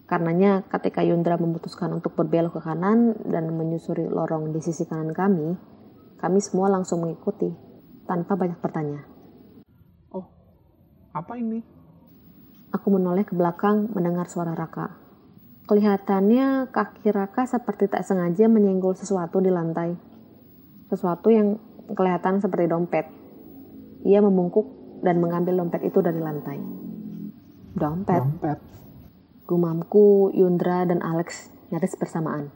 Speaker 1: Karenanya ketika Yundra memutuskan untuk berbelok ke kanan dan menyusuri lorong di sisi kanan kami, kami semua langsung mengikuti tanpa banyak bertanya.
Speaker 2: Oh, apa ini?
Speaker 1: Aku menoleh ke belakang mendengar suara Raka. Kelihatannya kaki Raka seperti tak sengaja menyenggol sesuatu di lantai. Sesuatu yang kelihatan seperti dompet. Ia membungkuk dan mengambil dompet itu dari lantai. Dompet?
Speaker 2: Dompet.
Speaker 1: Gumamku, Yundra, dan Alex nyaris bersamaan.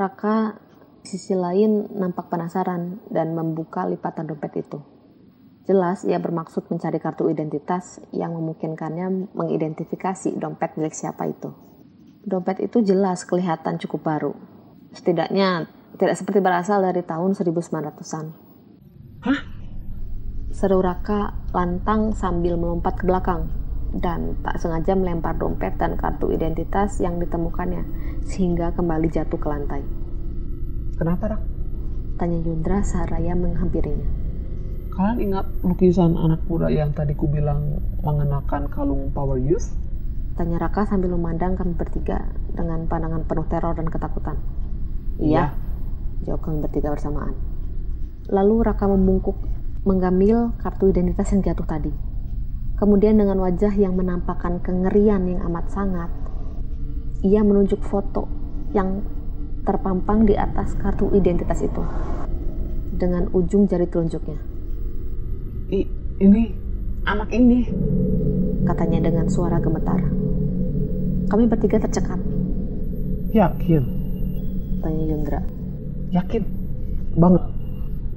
Speaker 1: Raka di sisi lain nampak penasaran dan membuka lipatan dompet itu. Jelas ia bermaksud mencari kartu identitas yang memungkinkannya mengidentifikasi dompet milik siapa itu. Dompet itu jelas kelihatan cukup baru. Setidaknya tidak seperti berasal dari tahun 1900-an.
Speaker 2: Hah?
Speaker 1: Seru Raka lantang sambil melompat ke belakang dan tak sengaja melempar dompet dan kartu identitas yang ditemukannya sehingga kembali jatuh ke lantai.
Speaker 2: Kenapa, Rak?
Speaker 1: Tanya Yundra Saraya menghampirinya.
Speaker 2: Kalian ingat lukisan anak muda yang tadi ku bilang mengenakan kalung power use?
Speaker 1: Tanya Raka sambil memandang kami bertiga dengan pandangan penuh teror dan ketakutan.
Speaker 2: Iya.
Speaker 1: Jawab kami bertiga bersamaan. Lalu Raka membungkuk mengambil kartu identitas yang jatuh tadi. Kemudian dengan wajah yang menampakkan kengerian yang amat sangat, ia menunjuk foto yang terpampang di atas kartu identitas itu dengan ujung jari telunjuknya.
Speaker 2: I, ini anak ini.
Speaker 1: Katanya dengan suara gemetar. Kami bertiga tercekat.
Speaker 2: Yakin?
Speaker 1: Tanya Yundra.
Speaker 2: Yakin? Banget.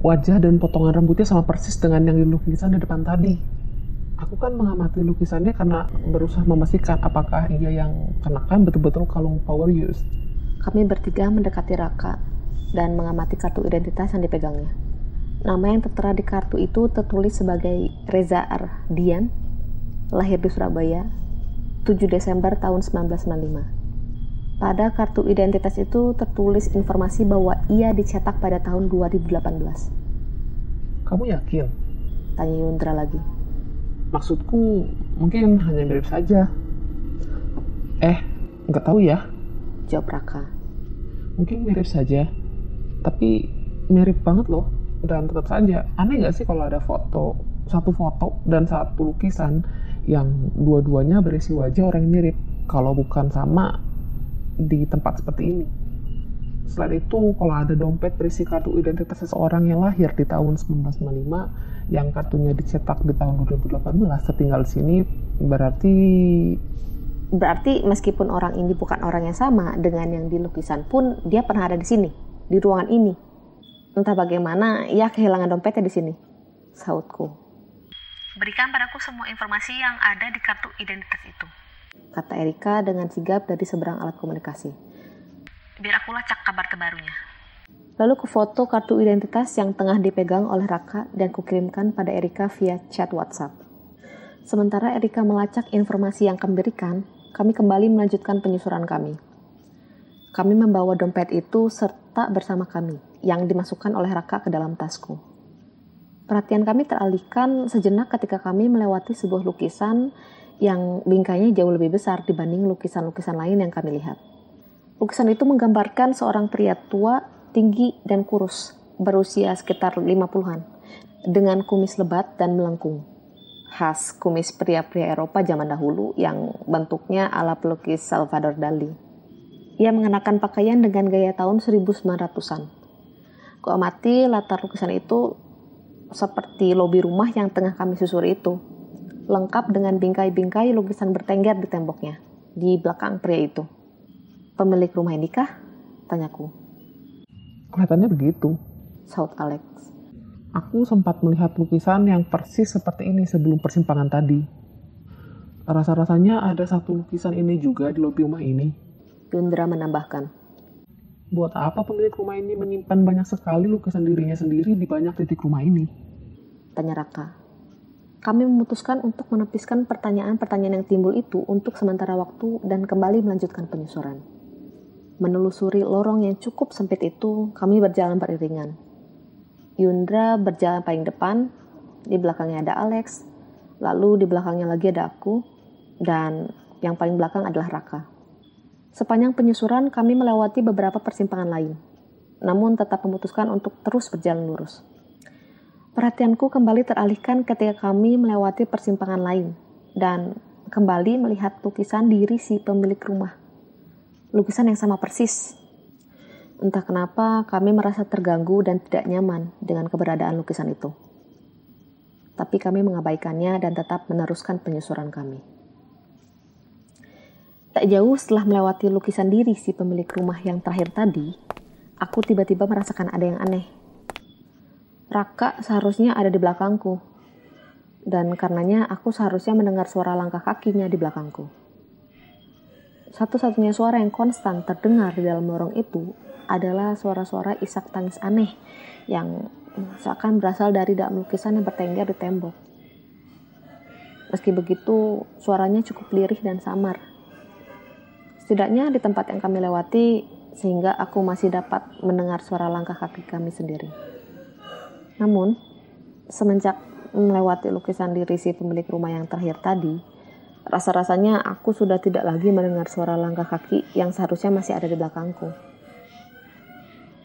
Speaker 2: Wajah dan potongan rambutnya sama persis dengan yang di lukisan di depan tadi. Aku kan mengamati lukisannya karena berusaha memastikan apakah ia yang kenakan betul-betul kalung power use.
Speaker 1: Kami bertiga mendekati Raka dan mengamati kartu identitas yang dipegangnya. Nama yang tertera di kartu itu tertulis sebagai Reza Ardian, lahir di Surabaya, 7 Desember tahun 1995. Pada kartu identitas itu tertulis informasi bahwa ia dicetak pada tahun 2018.
Speaker 2: Kamu yakin?
Speaker 1: Tanya Yundra lagi.
Speaker 2: Maksudku mungkin hanya mirip saja. Eh, nggak tahu ya.
Speaker 1: Jawab Raka.
Speaker 2: Mungkin mirip saja, tapi mirip banget loh dan tetap saja aneh nggak sih kalau ada foto satu foto dan satu lukisan yang dua-duanya berisi wajah orang yang mirip kalau bukan sama di tempat seperti ini selain itu kalau ada dompet berisi kartu identitas seseorang yang lahir di tahun 1995 yang kartunya dicetak di tahun 2018 tertinggal di sini berarti
Speaker 1: berarti meskipun orang ini bukan orang yang sama dengan yang di lukisan pun dia pernah ada di sini di ruangan ini Entah bagaimana, ia kehilangan dompetnya di sini. Sautku.
Speaker 3: Berikan padaku semua informasi yang ada di kartu identitas itu.
Speaker 1: Kata Erika dengan sigap dari seberang alat komunikasi.
Speaker 3: Biar aku lacak kabar terbarunya.
Speaker 1: Lalu ku foto kartu identitas yang tengah dipegang oleh Raka dan kukirimkan pada Erika via chat WhatsApp. Sementara Erika melacak informasi yang kami berikan, kami kembali melanjutkan penyusuran kami. Kami membawa dompet itu serta bersama kami, yang dimasukkan oleh Raka ke dalam tasku. Perhatian kami teralihkan sejenak ketika kami melewati sebuah lukisan yang bingkainya jauh lebih besar dibanding lukisan-lukisan lain yang kami lihat. Lukisan itu menggambarkan seorang pria tua, tinggi, dan kurus, berusia sekitar 50-an, dengan kumis lebat dan melengkung. Khas kumis pria-pria Eropa zaman dahulu yang bentuknya ala pelukis Salvador Dali. Ia mengenakan pakaian dengan gaya tahun 1900-an. Kuamati latar lukisan itu seperti lobi rumah yang tengah kami susuri itu, lengkap dengan bingkai-bingkai lukisan bertengger di temboknya, di belakang pria itu. Pemilik rumah ini kah? Tanyaku.
Speaker 2: Kelihatannya begitu.
Speaker 1: Saut Alex.
Speaker 2: Aku sempat melihat lukisan yang persis seperti ini sebelum persimpangan tadi. Rasa-rasanya ada satu lukisan ini juga di lobi rumah ini.
Speaker 1: Yundra menambahkan.
Speaker 2: Buat apa pemilik rumah ini menyimpan banyak sekali lukisan dirinya sendiri di banyak titik rumah ini?
Speaker 1: Tanya Raka. Kami memutuskan untuk menepiskan pertanyaan-pertanyaan yang timbul itu untuk sementara waktu dan kembali melanjutkan penyusuran. Menelusuri lorong yang cukup sempit itu, kami berjalan beriringan. Yundra berjalan paling depan, di belakangnya ada Alex, lalu di belakangnya lagi ada aku, dan yang paling belakang adalah Raka. Sepanjang penyusuran, kami melewati beberapa persimpangan lain, namun tetap memutuskan untuk terus berjalan lurus. Perhatianku kembali teralihkan ketika kami melewati persimpangan lain dan kembali melihat lukisan diri si pemilik rumah. Lukisan yang sama persis. Entah kenapa kami merasa terganggu dan tidak nyaman dengan keberadaan lukisan itu. Tapi kami mengabaikannya dan tetap meneruskan penyusuran kami. Tak jauh setelah melewati lukisan diri si pemilik rumah yang terakhir tadi, aku tiba-tiba merasakan ada yang aneh. Raka seharusnya ada di belakangku, dan karenanya aku seharusnya mendengar suara langkah kakinya di belakangku. Satu-satunya suara yang konstan terdengar di dalam lorong itu adalah suara-suara isak tangis aneh yang seakan berasal dari dalam lukisan yang bertengger di tembok. Meski begitu, suaranya cukup lirih dan samar. Setidaknya di tempat yang kami lewati, sehingga aku masih dapat mendengar suara langkah kaki kami sendiri. Namun, semenjak melewati lukisan diri si pemilik rumah yang terakhir tadi, rasa-rasanya aku sudah tidak lagi mendengar suara langkah kaki yang seharusnya masih ada di belakangku.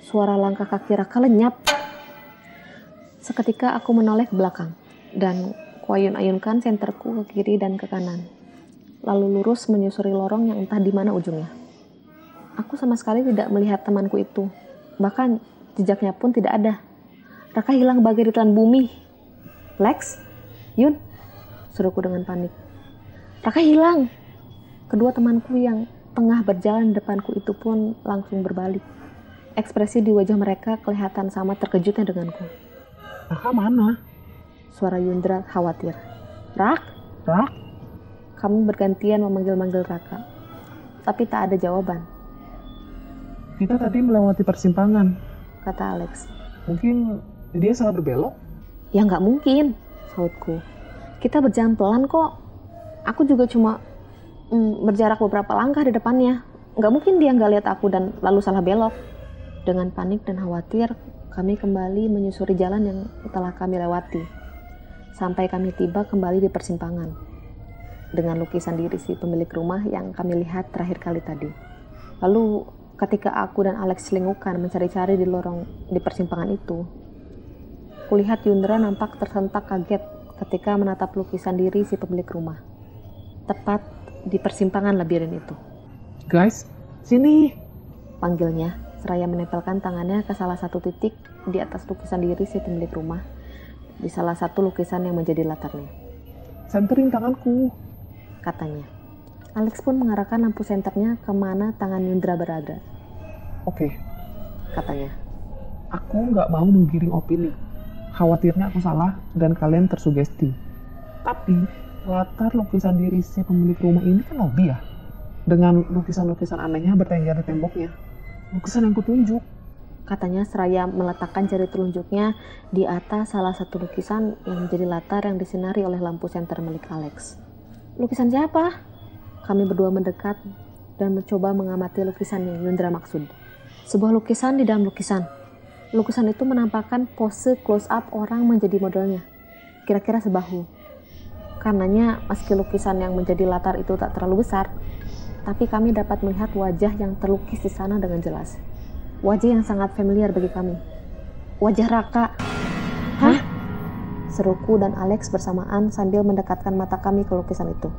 Speaker 1: Suara langkah kaki Raka lenyap. Seketika aku menoleh ke belakang dan kuayun-ayunkan senterku ke kiri dan ke kanan. Lalu lurus menyusuri lorong yang entah di mana ujungnya. Aku sama sekali tidak melihat temanku itu. Bahkan jejaknya pun tidak ada. Raka hilang bagai ditelan bumi. Lex, Yun, suruhku dengan panik. Raka hilang. Kedua temanku yang tengah berjalan di depanku itu pun langsung berbalik. Ekspresi di wajah mereka kelihatan sama terkejutnya denganku.
Speaker 2: Raka mana?
Speaker 1: Suara Yundra khawatir. Rak?
Speaker 2: Rak?
Speaker 1: Kami bergantian memanggil-manggil Raka. Tapi tak ada jawaban,
Speaker 2: Kita tadi melewati persimpangan.
Speaker 1: kata Alex.
Speaker 2: Mungkin dia salah berbelok?
Speaker 1: Ya nggak mungkin, sautku. Kita berjalan pelan kok. Aku juga cuma mm, berjarak beberapa langkah di depannya. Nggak mungkin dia nggak lihat aku dan lalu salah belok. Dengan panik dan khawatir, kami kembali menyusuri jalan yang telah kami lewati. Sampai kami tiba kembali di persimpangan. Dengan lukisan diri si pemilik rumah yang kami lihat terakhir kali tadi. Lalu ketika aku dan Alex selingukan mencari-cari di lorong di persimpangan itu, Kulihat Yundra nampak tersentak kaget ketika menatap lukisan diri si pemilik rumah. Tepat di persimpangan labirin itu.
Speaker 2: Guys, sini.
Speaker 1: Panggilnya, seraya menempelkan tangannya ke salah satu titik di atas lukisan diri si pemilik rumah. Di salah satu lukisan yang menjadi latarnya,
Speaker 2: Senterin tanganku.
Speaker 1: katanya. Alex pun mengarahkan lampu senternya ke mana tangan Yundra berada,
Speaker 2: Oke,
Speaker 1: katanya.
Speaker 2: aku nggak mau menggiring opini. Khawatirnya aku salah dan kalian tersugesti. Tapi latar lukisan diri si pemilik rumah ini kan lobby ya. Dengan lukisan-lukisan anehnya bertengger di temboknya. Lukisan yang kutunjuk.
Speaker 1: Katanya seraya meletakkan jari telunjuknya di atas salah satu lukisan yang menjadi latar yang disinari oleh lampu senter milik Alex. Lukisan siapa? Kami berdua mendekat dan mencoba mengamati lukisan yang Yundra maksud. Sebuah lukisan di dalam lukisan. Lukisan itu menampakkan pose close up orang menjadi modelnya. Kira-kira sebahu. Karenanya, meski lukisan yang menjadi latar itu tak terlalu besar, tapi kami dapat melihat wajah yang terlukis di sana dengan jelas. Wajah yang sangat familiar bagi kami. Wajah Raka. Hah? Seruku dan Alex bersamaan sambil mendekatkan mata kami ke lukisan itu.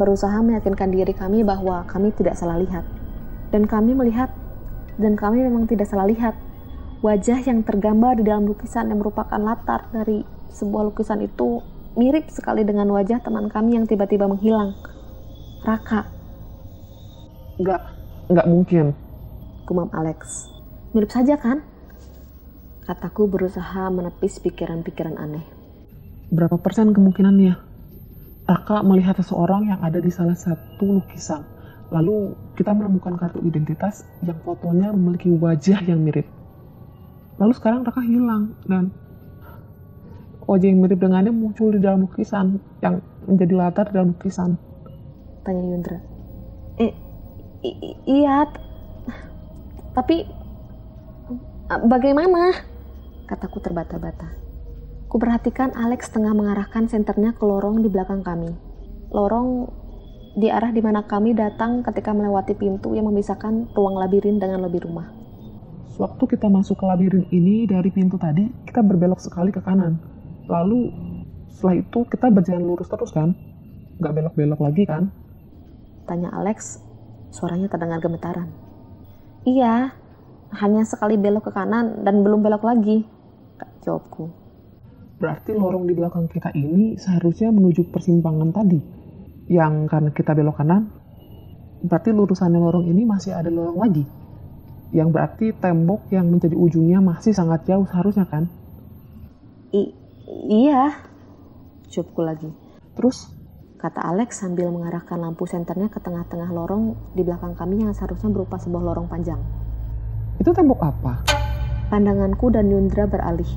Speaker 1: Berusaha meyakinkan diri kami bahwa kami tidak salah lihat. Dan kami melihat, dan kami memang tidak salah lihat. Wajah yang tergambar di dalam lukisan yang merupakan latar dari sebuah lukisan itu mirip sekali dengan wajah teman kami yang tiba-tiba menghilang. Raka,
Speaker 2: Nggak, nggak mungkin.
Speaker 1: gumam Alex. Mirip saja kan? Kataku berusaha menepis pikiran-pikiran aneh.
Speaker 2: Berapa persen kemungkinannya? Raka melihat seseorang yang ada di salah satu lukisan. Lalu kita menemukan kartu identitas yang fotonya memiliki wajah yang mirip. Lalu sekarang Raka hilang dan wajah yang mirip dengannya muncul di dalam lukisan yang menjadi latar di dalam lukisan.
Speaker 1: Tanya Yundra. Eh, i- i- iya. Tapi bagaimana? Kataku terbata-bata. Kuperhatikan Alex tengah mengarahkan senternya ke lorong di belakang kami. Lorong di arah di mana kami datang ketika melewati pintu yang memisahkan ruang labirin dengan lobi rumah.
Speaker 2: Sewaktu kita masuk ke labirin ini dari pintu tadi, kita berbelok sekali ke kanan. Lalu setelah itu kita berjalan lurus terus kan? Nggak belok-belok lagi kan?
Speaker 1: Tanya Alex Suaranya terdengar gemetaran. Iya, hanya sekali belok ke kanan dan belum belok lagi, jawabku.
Speaker 2: Berarti lorong di belakang kita ini seharusnya menuju persimpangan tadi. Yang karena kita belok kanan, berarti lurusannya lorong ini masih ada lorong lagi. Yang berarti tembok yang menjadi ujungnya masih sangat jauh seharusnya kan?
Speaker 1: I iya, jawabku lagi. Terus, kata Alex sambil mengarahkan lampu senternya ke tengah-tengah lorong di belakang kami yang seharusnya berupa sebuah lorong panjang.
Speaker 2: Itu tembok apa?
Speaker 1: Pandanganku dan Yundra beralih.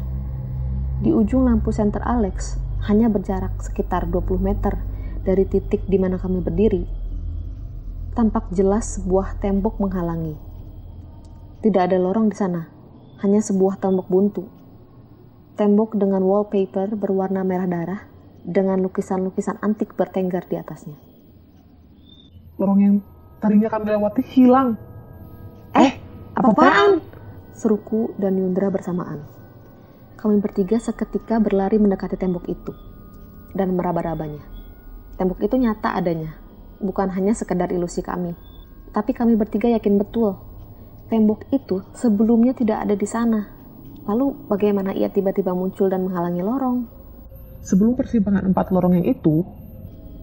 Speaker 1: Di ujung lampu senter Alex, hanya berjarak sekitar 20 meter dari titik di mana kami berdiri, tampak jelas sebuah tembok menghalangi. Tidak ada lorong di sana, hanya sebuah tembok buntu. Tembok dengan wallpaper berwarna merah darah dengan lukisan-lukisan antik bertengger di atasnya.
Speaker 2: Lorong yang tadinya kami lewati hilang.
Speaker 1: Eh, apa-apaan? Seruku dan Yundra bersamaan. Kami bertiga seketika berlari mendekati tembok itu dan meraba-rabanya. Tembok itu nyata adanya, bukan hanya sekedar ilusi kami. Tapi kami bertiga yakin betul tembok itu sebelumnya tidak ada di sana. Lalu bagaimana ia tiba-tiba muncul dan menghalangi lorong?
Speaker 2: Sebelum persimpangan empat lorong yang itu,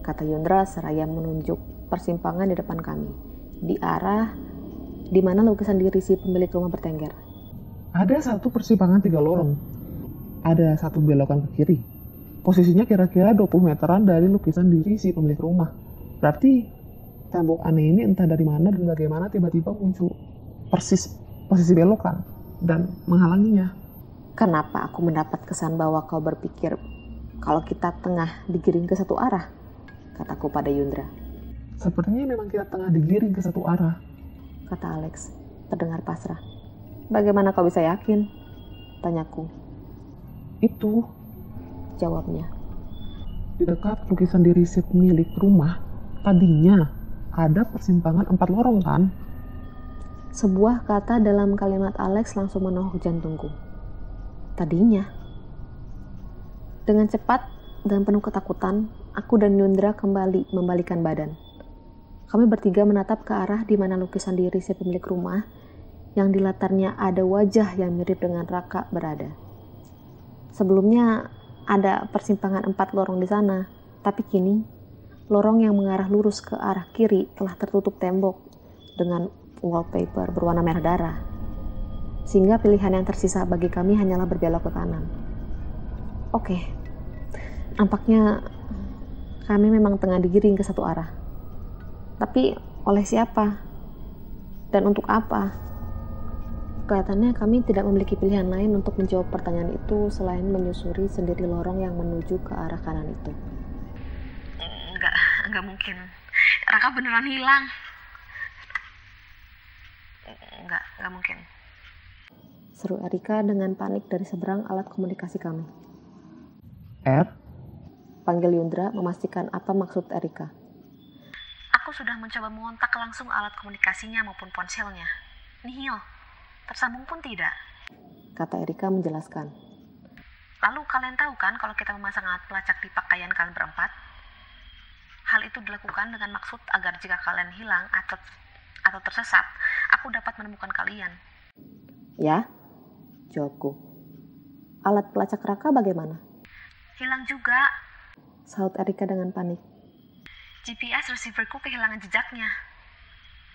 Speaker 1: kata Yundra seraya menunjuk persimpangan di depan kami, di arah di mana lukisan diri si pemilik rumah bertengger.
Speaker 2: Ada satu persimpangan tiga lorong. Ada satu belokan ke kiri. Posisinya kira-kira 20 meteran dari lukisan diri si pemilik rumah. Berarti tembok aneh ini entah dari mana dan bagaimana tiba-tiba muncul persis posisi belokan dan menghalanginya.
Speaker 1: Kenapa aku mendapat kesan bahwa kau berpikir kalau kita tengah digiring ke satu arah? Kataku pada Yundra.
Speaker 2: Sepertinya memang kita tengah digiring ke satu arah.
Speaker 1: Kata Alex, terdengar pasrah. Bagaimana kau bisa yakin? Tanyaku.
Speaker 2: Itu.
Speaker 1: Jawabnya.
Speaker 2: Di dekat lukisan diri si pemilik rumah, tadinya ada persimpangan empat lorong kan?
Speaker 1: Sebuah kata dalam kalimat Alex langsung menohok jantungku. Tadinya. Dengan cepat dan penuh ketakutan, aku dan Yundra kembali membalikan badan. Kami bertiga menatap ke arah di mana lukisan diri si pemilik rumah yang di latarnya ada wajah yang mirip dengan Raka berada. Sebelumnya ada persimpangan empat lorong di sana, tapi kini lorong yang mengarah lurus ke arah kiri telah tertutup tembok dengan wallpaper berwarna merah darah. Sehingga pilihan yang tersisa bagi kami hanyalah berbelok ke kanan. Oke, nampaknya kami memang tengah digiring ke satu arah. Tapi oleh siapa? Dan untuk apa? Kelihatannya kami tidak memiliki pilihan lain untuk menjawab pertanyaan itu selain menyusuri sendiri lorong yang menuju ke arah kanan itu.
Speaker 3: Enggak, enggak mungkin. Raka beneran hilang. Enggak, enggak mungkin.
Speaker 1: Seru Erika dengan panik dari seberang alat komunikasi kami.
Speaker 2: Er?
Speaker 1: Panggil Yundra memastikan apa maksud Erika.
Speaker 3: Aku sudah mencoba mengontak langsung alat komunikasinya maupun ponselnya. Nihil, tersambung pun tidak.
Speaker 1: Kata Erika menjelaskan.
Speaker 3: Lalu kalian tahu kan kalau kita memasang alat pelacak di pakaian kalian berempat? Hal itu dilakukan dengan maksud agar jika kalian hilang atau atau tersesat, aku dapat menemukan kalian.
Speaker 1: Ya, jawabku. Alat pelacak Raka bagaimana?
Speaker 3: Hilang juga.
Speaker 1: Saut Erika dengan panik.
Speaker 3: GPS receiverku kehilangan jejaknya.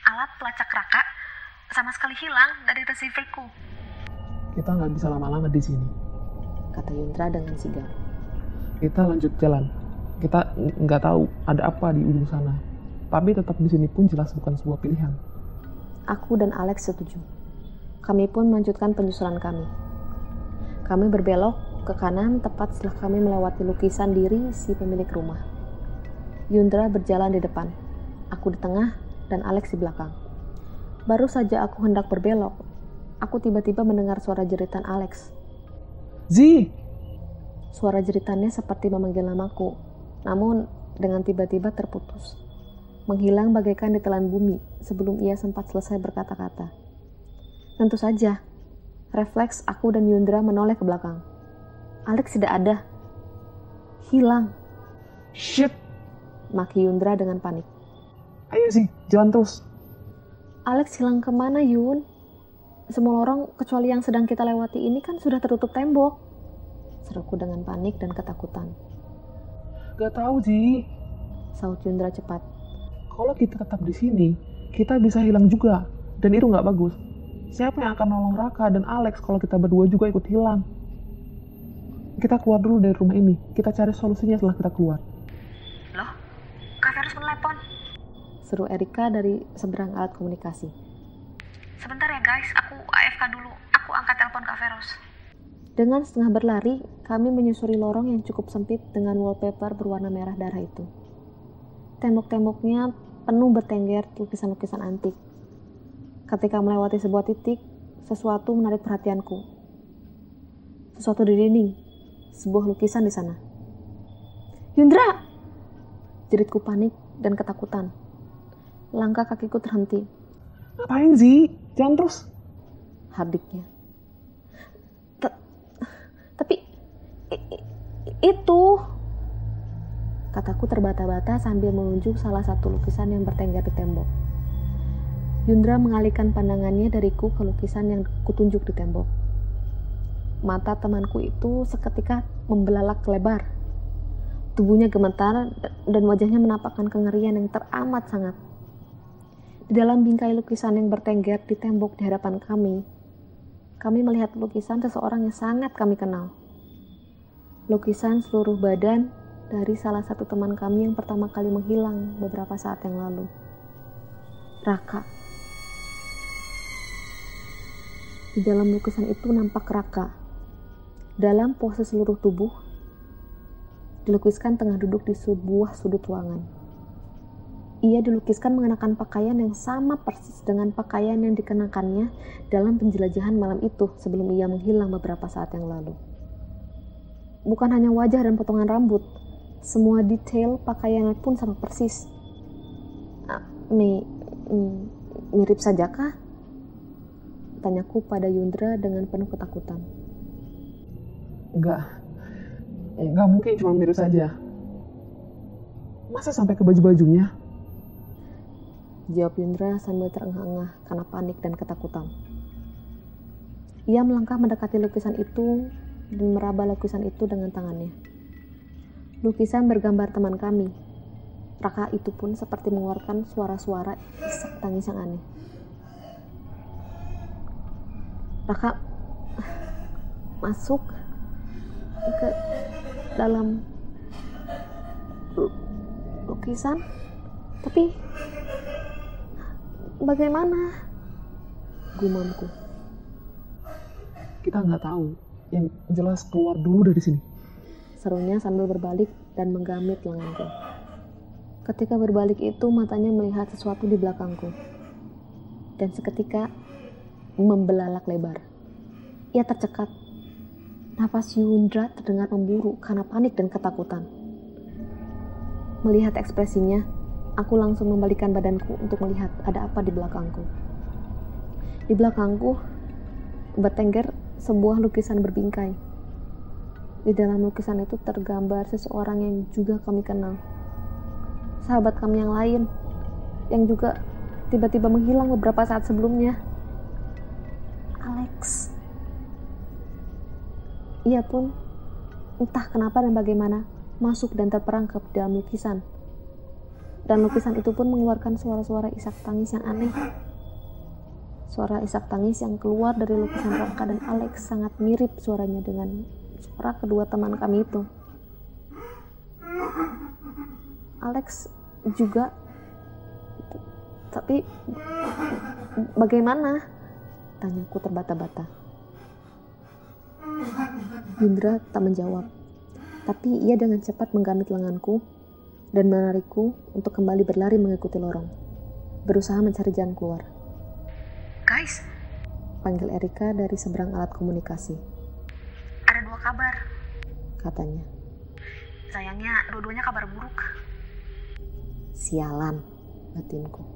Speaker 3: Alat pelacak Raka sama sekali hilang dari receiverku.
Speaker 2: Kita nggak bisa lama-lama di sini.
Speaker 1: Kata Yundra dengan sigap.
Speaker 2: Kita lanjut jalan. Kita nggak tahu ada apa di ujung sana. Tapi tetap di sini pun jelas bukan sebuah pilihan.
Speaker 1: Aku dan Alex setuju. Kami pun melanjutkan penyusuran kami. Kami berbelok ke kanan tepat setelah kami melewati lukisan diri si pemilik rumah. Yundra berjalan di depan, aku di tengah, dan Alex di belakang. Baru saja aku hendak berbelok, aku tiba-tiba mendengar suara jeritan Alex.
Speaker 2: Zi!
Speaker 1: Suara jeritannya seperti memanggil namaku, namun dengan tiba-tiba terputus. Menghilang bagaikan ditelan bumi sebelum ia sempat selesai berkata-kata. Tentu saja, refleks aku dan Yundra menoleh ke belakang. Alex tidak ada. Hilang.
Speaker 2: Shit!
Speaker 1: Maki Yundra dengan panik.
Speaker 2: Ayo sih, jalan terus.
Speaker 1: Alex hilang ke mana Yun? Semua lorong kecuali yang sedang kita lewati ini kan sudah tertutup tembok. Seruku dengan panik dan ketakutan.
Speaker 2: Gak tahu Ji.
Speaker 1: Saut Yundra cepat.
Speaker 2: Kalau kita tetap di sini, kita bisa hilang juga. Dan itu nggak bagus. Siapa yang akan nolong Raka dan Alex kalau kita berdua juga ikut hilang? Kita keluar dulu dari rumah ini. Kita cari solusinya setelah kita keluar.
Speaker 3: Loh, Kak Verus menelepon.
Speaker 1: Seru Erika dari seberang alat komunikasi.
Speaker 3: Sebentar ya guys, aku AFK dulu. Aku angkat telepon Kak Verus.
Speaker 1: Dengan setengah berlari, kami menyusuri lorong yang cukup sempit dengan wallpaper berwarna merah darah itu. Tembok-temboknya penuh bertengger lukisan-lukisan antik. Ketika melewati sebuah titik, sesuatu menarik perhatianku. Sesuatu di dinding, sebuah lukisan di sana. Yundra! Jeritku panik dan ketakutan. Langkah kakiku terhenti.
Speaker 2: Ngapain sih? Jangan terus.
Speaker 1: Hardiknya. Tapi itu kataku terbata-bata sambil menunjuk salah satu lukisan yang bertengger di tembok. Yundra mengalihkan pandangannya dariku ke lukisan yang kutunjuk di tembok. Mata temanku itu seketika membelalak lebar. Tubuhnya gemetar dan wajahnya menampakkan kengerian yang teramat sangat. Di dalam bingkai lukisan yang bertengger di tembok di hadapan kami, kami melihat lukisan seseorang yang sangat kami kenal. Lukisan seluruh badan dari salah satu teman kami yang pertama kali menghilang beberapa saat yang lalu. Raka. Di dalam lukisan itu nampak Raka. Dalam pose seluruh tubuh, dilukiskan tengah duduk di sebuah sudut ruangan. Ia dilukiskan mengenakan pakaian yang sama persis dengan pakaian yang dikenakannya dalam penjelajahan malam itu sebelum ia menghilang beberapa saat yang lalu. Bukan hanya wajah dan potongan rambut, semua detail pakaiannya pun sama persis. Ah, mi, mm, mirip sajakah? Tanyaku pada Yundra dengan penuh ketakutan.
Speaker 2: Enggak. Enggak mungkin cuma mirip saja. Masa sampai ke baju-bajunya?
Speaker 1: Jawab Yundra sambil terengah-engah karena panik dan ketakutan. Ia melangkah mendekati lukisan itu dan meraba lukisan itu dengan tangannya. Lukisan bergambar teman kami. Raka itu pun seperti mengeluarkan suara-suara isak tangis yang aneh. Raka masuk ke dalam lukisan, tapi bagaimana? Gumamku.
Speaker 2: Kita nggak tahu. Yang jelas keluar dulu dari sini.
Speaker 1: Serunya sambil berbalik dan menggamit lenganku. Ketika berbalik itu matanya melihat sesuatu di belakangku. Dan seketika membelalak lebar. Ia tercekat. Napas Yundra terdengar memburu karena panik dan ketakutan. Melihat ekspresinya, aku langsung membalikan badanku untuk melihat ada apa di belakangku. Di belakangku, bertengger sebuah lukisan berbingkai. Di dalam lukisan itu tergambar seseorang yang juga kami kenal. Sahabat kami yang lain, yang juga tiba-tiba menghilang beberapa saat sebelumnya. Alex. Ia pun entah kenapa dan bagaimana masuk dan terperangkap dalam lukisan. Dan lukisan itu pun mengeluarkan suara-suara isak tangis yang aneh. Suara isak tangis yang keluar dari lukisan Raka dan Alex sangat mirip suaranya dengan suara kedua teman kami itu. Alex juga tapi bagaimana? Tanyaku terbata-bata. Indra tak menjawab, tapi ia dengan cepat menggamit lenganku dan menarikku untuk kembali berlari mengikuti lorong, berusaha mencari jalan keluar.
Speaker 3: Guys,
Speaker 1: Panggil Erika dari seberang alat komunikasi,
Speaker 3: dua kabar.
Speaker 1: katanya.
Speaker 3: Sayangnya dua-duanya kabar buruk.
Speaker 1: Sialan, batinku.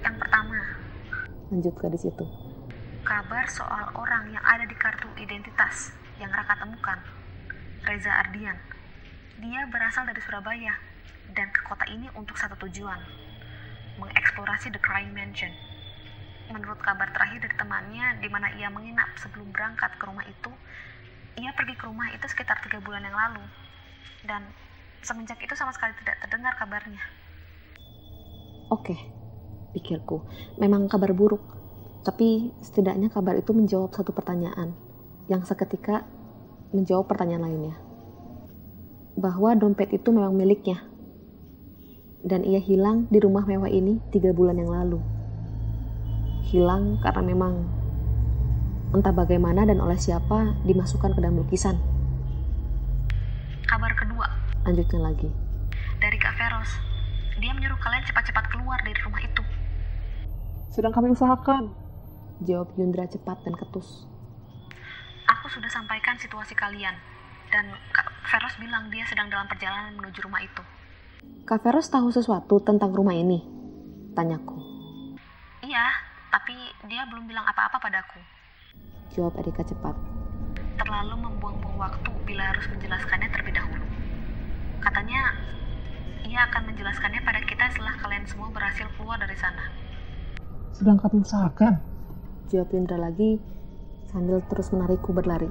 Speaker 3: Yang pertama,
Speaker 1: Lanjut ke di situ.
Speaker 3: kabar soal orang yang ada di kartu identitas yang Raka temukan. Reza Ardian. Dia berasal dari Surabaya dan ke kota ini untuk satu tujuan. mengeksplorasi The Crying Mansion. Menurut kabar terakhir dari temannya, di mana ia menginap sebelum berangkat ke rumah itu, ia pergi ke rumah itu sekitar tiga bulan yang lalu. Dan semenjak itu sama sekali tidak terdengar kabarnya.
Speaker 1: Oke, pikirku. Memang kabar buruk. Tapi setidaknya kabar itu menjawab satu pertanyaan yang seketika menjawab pertanyaan lainnya. Bahwa dompet itu memang miliknya. Dan ia hilang di rumah mewah ini tiga bulan yang lalu. Hilang karena memang entah bagaimana dan oleh siapa dimasukkan ke dalam lukisan.
Speaker 3: Kabar kedua,
Speaker 1: Lanjutkan lagi.
Speaker 3: dari Kak Feros. Dia menyuruh kalian cepat-cepat keluar dari rumah itu.
Speaker 2: Sedang kami usahakan.
Speaker 1: Jawab Yundra cepat dan ketus.
Speaker 3: Aku sudah sampaikan situasi kalian. Dan Kak Feros bilang dia sedang dalam perjalanan menuju rumah itu.
Speaker 1: Kak Feros tahu sesuatu tentang rumah ini? Tanyaku.
Speaker 3: Iya, tapi dia belum bilang apa-apa padaku.
Speaker 1: Jawab Erika cepat.
Speaker 3: Terlalu membuang-buang waktu bila harus menjelaskannya terlebih dahulu. Katanya, ia akan menjelaskannya pada kita setelah kalian semua berhasil keluar dari sana.
Speaker 2: Sedang kami usahakan.
Speaker 1: Jawab Yundra lagi sambil terus menarikku berlari.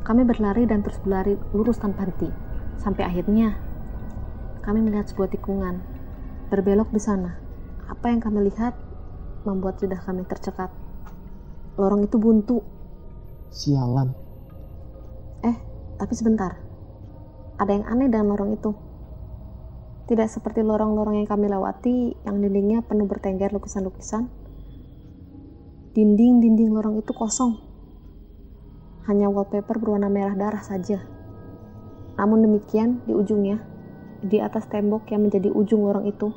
Speaker 1: Kami berlari dan terus berlari lurus tanpa henti. Sampai akhirnya kami melihat sebuah tikungan. Berbelok di sana. Apa yang kami lihat membuat lidah kami tercekat. Lorong itu buntu.
Speaker 2: Sialan.
Speaker 1: Eh, tapi sebentar. Ada yang aneh dengan lorong itu. Tidak seperti lorong-lorong yang kami lewati yang dindingnya penuh bertengger lukisan-lukisan. Dinding-dinding lorong itu kosong. Hanya wallpaper berwarna merah darah saja. Namun demikian, di ujungnya, di atas tembok yang menjadi ujung lorong itu,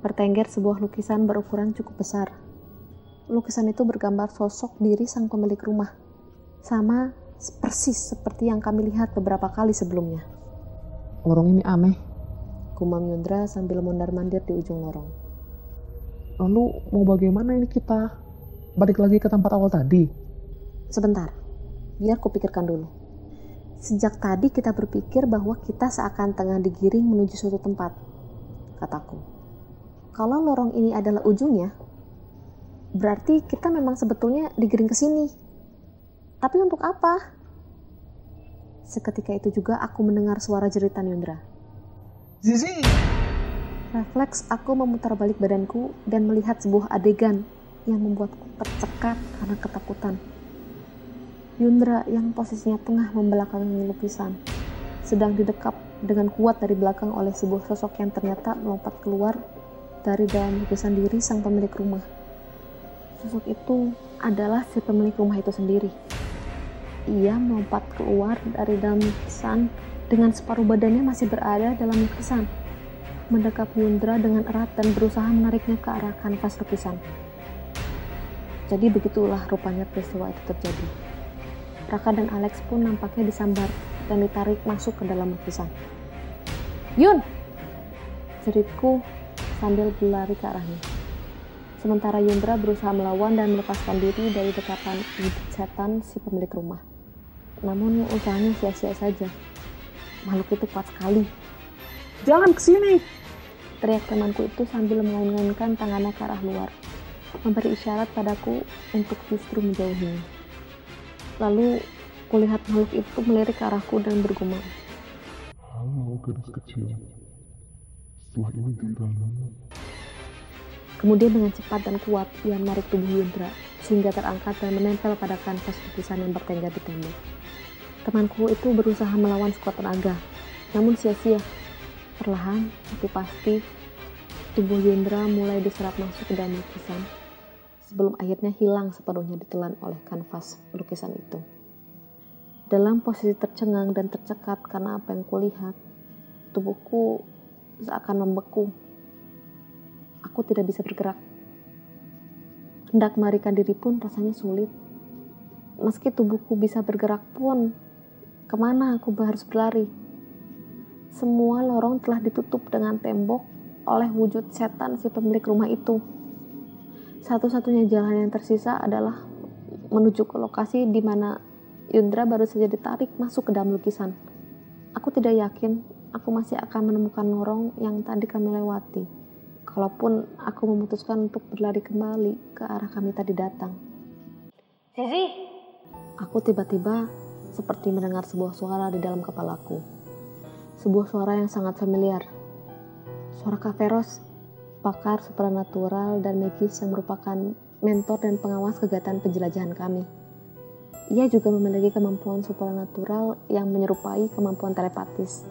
Speaker 1: bertengger sebuah lukisan berukuran cukup besar. Lukisan itu bergambar sosok diri sang pemilik rumah, sama persis seperti yang kami lihat beberapa kali sebelumnya.
Speaker 2: Lorong ini aneh.
Speaker 1: Gumam Yundra sambil mondar-mandir di ujung lorong.
Speaker 2: Lalu mau bagaimana ini kita? Balik lagi ke tempat awal tadi.
Speaker 1: Sebentar, biar kupikirkan dulu. Sejak tadi kita berpikir bahwa kita seakan tengah digiring menuju suatu tempat, kataku. Kalau lorong ini adalah ujungnya, berarti kita memang sebetulnya digiring ke sini. Tapi untuk apa? Seketika itu juga aku mendengar suara jeritan Yundra.
Speaker 2: Zizi!
Speaker 1: Refleks aku memutar balik badanku dan melihat sebuah adegan yang membuatku tercekat karena ketakutan. Yundra yang posisinya tengah membelakangi lukisan, sedang didekap dengan kuat dari belakang oleh sebuah sosok yang ternyata melompat keluar dari dalam lukisan diri sang pemilik rumah. Sosok itu adalah si pemilik rumah itu sendiri. Ia melompat keluar dari dalam lukisan dengan separuh badannya masih berada dalam lukisan mendekap Yundra dengan erat dan berusaha menariknya ke arah kanvas lukisan. Jadi begitulah rupanya peristiwa itu terjadi. Raka dan Alex pun nampaknya disambar dan ditarik masuk ke dalam lukisan. Yun! Jeritku sambil berlari ke arahnya. Sementara Yundra berusaha melawan dan melepaskan diri dari dekapan wujud setan si pemilik rumah. Namun usahanya sia-sia saja. Makhluk itu kuat sekali
Speaker 2: Jangan ke sini.
Speaker 1: Teriak temanku itu sambil mengain-ngainkan tangannya ke arah luar, memberi isyarat padaku untuk justru menjauhinya. Lalu kulihat makhluk itu melirik ke arahku dan bergumam.
Speaker 4: Halo gadis kecil. Setelah.
Speaker 1: Kemudian dengan cepat dan kuat ia menarik tubuh Yundra sehingga terangkat dan menempel pada kanvas lukisan yang bertengger di tembok. Temanku itu berusaha melawan sekuat tenaga, namun sia-sia. Perlahan tapi pasti tubuh Yundra mulai diserap masuk ke dalam lukisan sebelum akhirnya hilang sepenuhnya ditelan oleh kanvas lukisan itu. Dalam posisi tercengang dan tercekat karena apa yang kulihat, tubuhku seakan membeku. Aku tidak bisa bergerak. Hendak melarikan diri pun rasanya sulit. Meski tubuhku bisa bergerak pun, ke mana aku harus berlari? Semua lorong telah ditutup dengan tembok oleh wujud setan si pemilik rumah itu. Satu-satunya jalan yang tersisa adalah menuju ke lokasi di mana Yundra baru saja ditarik masuk ke dalam lukisan. Aku tidak yakin aku masih akan menemukan lorong yang tadi kami lewati. Kalaupun aku memutuskan untuk berlari kembali ke arah kami tadi datang.
Speaker 3: Zizi,
Speaker 1: Aku tiba-tiba seperti mendengar sebuah suara di dalam kepalaku. Sebuah suara yang sangat familiar. Suara Kak Feros, pakar supernatural dan magis yang merupakan mentor dan pengawas kegiatan penjelajahan kami. Ia juga memiliki kemampuan supernatural yang menyerupai kemampuan telepatis,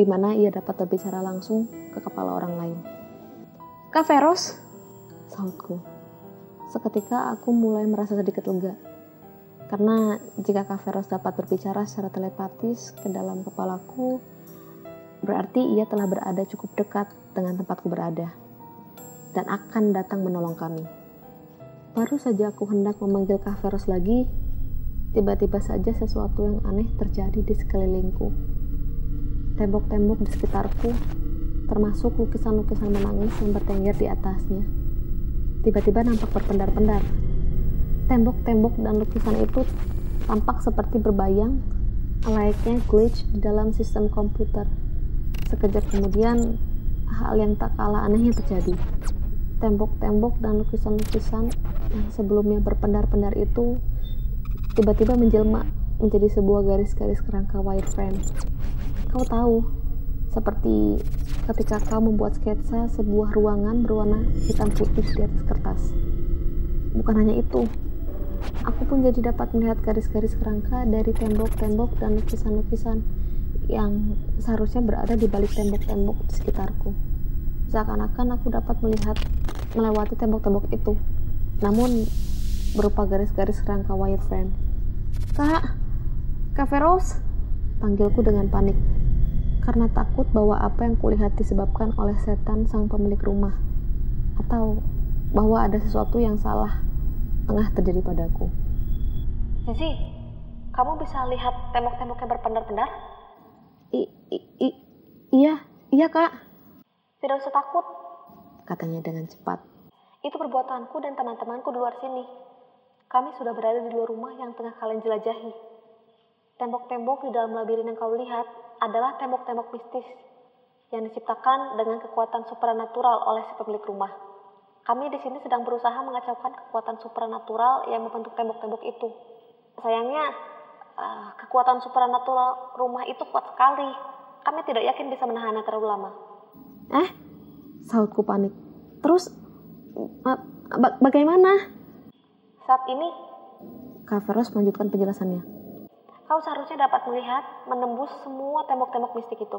Speaker 1: di mana ia dapat berbicara langsung ke kepala orang lain. Kak Feros, sahutku. Seketika aku mulai merasa sedikit lega. Karena jika Kak dapat berbicara secara telepatis ke dalam kepalaku, berarti ia telah berada cukup dekat dengan tempatku berada dan akan datang menolong kami. Baru saja aku hendak memanggil Kak lagi, tiba-tiba saja sesuatu yang aneh terjadi di sekelilingku. Tembok-tembok di sekitarku, termasuk lukisan-lukisan menangis yang bertengger di atasnya, tiba-tiba nampak berpendar-pendar. Tembok-tembok dan lukisan itu tampak seperti berbayang, layaknya glitch di dalam sistem komputer. Sekejap kemudian, hal yang tak kalah anehnya terjadi. Tembok-tembok dan lukisan-lukisan yang sebelumnya berpendar-pendar itu tiba-tiba menjelma menjadi sebuah garis-garis kerangka wireframe. Kau tahu, seperti ketika kau membuat sketsa sebuah ruangan berwarna hitam putih di atas kertas. Bukan hanya itu, aku pun jadi dapat melihat garis-garis kerangka dari tembok-tembok dan lukisan-lukisan yang seharusnya berada di balik tembok-tembok di sekitarku. Seakan-akan aku dapat melihat melewati tembok-tembok itu, namun berupa garis-garis kerangka wireframe. Kak, Kak Feros, panggilku dengan panik karena takut bahwa apa yang kulihat disebabkan oleh setan sang pemilik rumah atau bahwa ada sesuatu yang salah tengah terjadi padaku.
Speaker 3: Zizi, kamu bisa lihat tembok-tembok yang berpendar-pendar?
Speaker 1: I, i, i, iya, iya kak,
Speaker 3: Tidak usah takut,
Speaker 1: katanya dengan cepat.
Speaker 3: itu perbuatanku dan teman-temanku di luar sini. Kami sudah berada di luar rumah yang tengah kalian jelajahi. Tembok-tembok di dalam labirin yang kau lihat adalah tembok-tembok mistis yang diciptakan dengan kekuatan supranatural oleh si pemilik rumah. Kami di sini sedang berusaha mengacaukan kekuatan supranatural yang membentuk tembok-tembok itu. Sayangnya, eh, kekuatan supranatural rumah itu kuat sekali. Kami tidak yakin bisa menahannya terlalu lama.
Speaker 1: Eh, sahutku panik. Terus, ba- bagaimana?
Speaker 3: Saat ini,
Speaker 1: Kak Feros melanjutkan penjelasannya.
Speaker 3: Kau seharusnya dapat melihat menembus semua tembok-tembok mistik itu.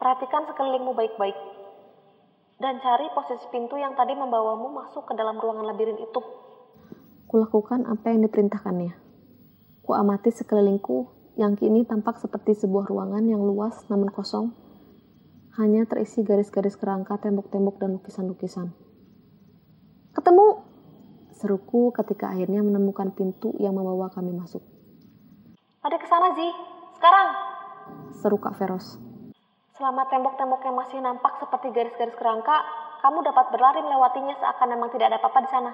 Speaker 3: Perhatikan sekelilingmu baik-baik. Dan cari posisi pintu yang tadi membawamu masuk ke dalam ruangan labirin itu.
Speaker 1: Kulakukan apa yang diperintahkannya. Ku amati sekelilingku yang kini tampak seperti sebuah ruangan yang luas namun kosong. Hanya terisi garis-garis kerangka tembok-tembok dan lukisan-lukisan. Ketemu! Seruku ketika akhirnya menemukan pintu yang membawa kami masuk.
Speaker 3: Ada ke sana, Zi. Sekarang.
Speaker 1: Seru Kak Feros.
Speaker 3: Selama tembok-tembok yang masih nampak seperti garis-garis kerangka, kamu dapat berlari melewatinya seakan memang tidak ada apa-apa di sana.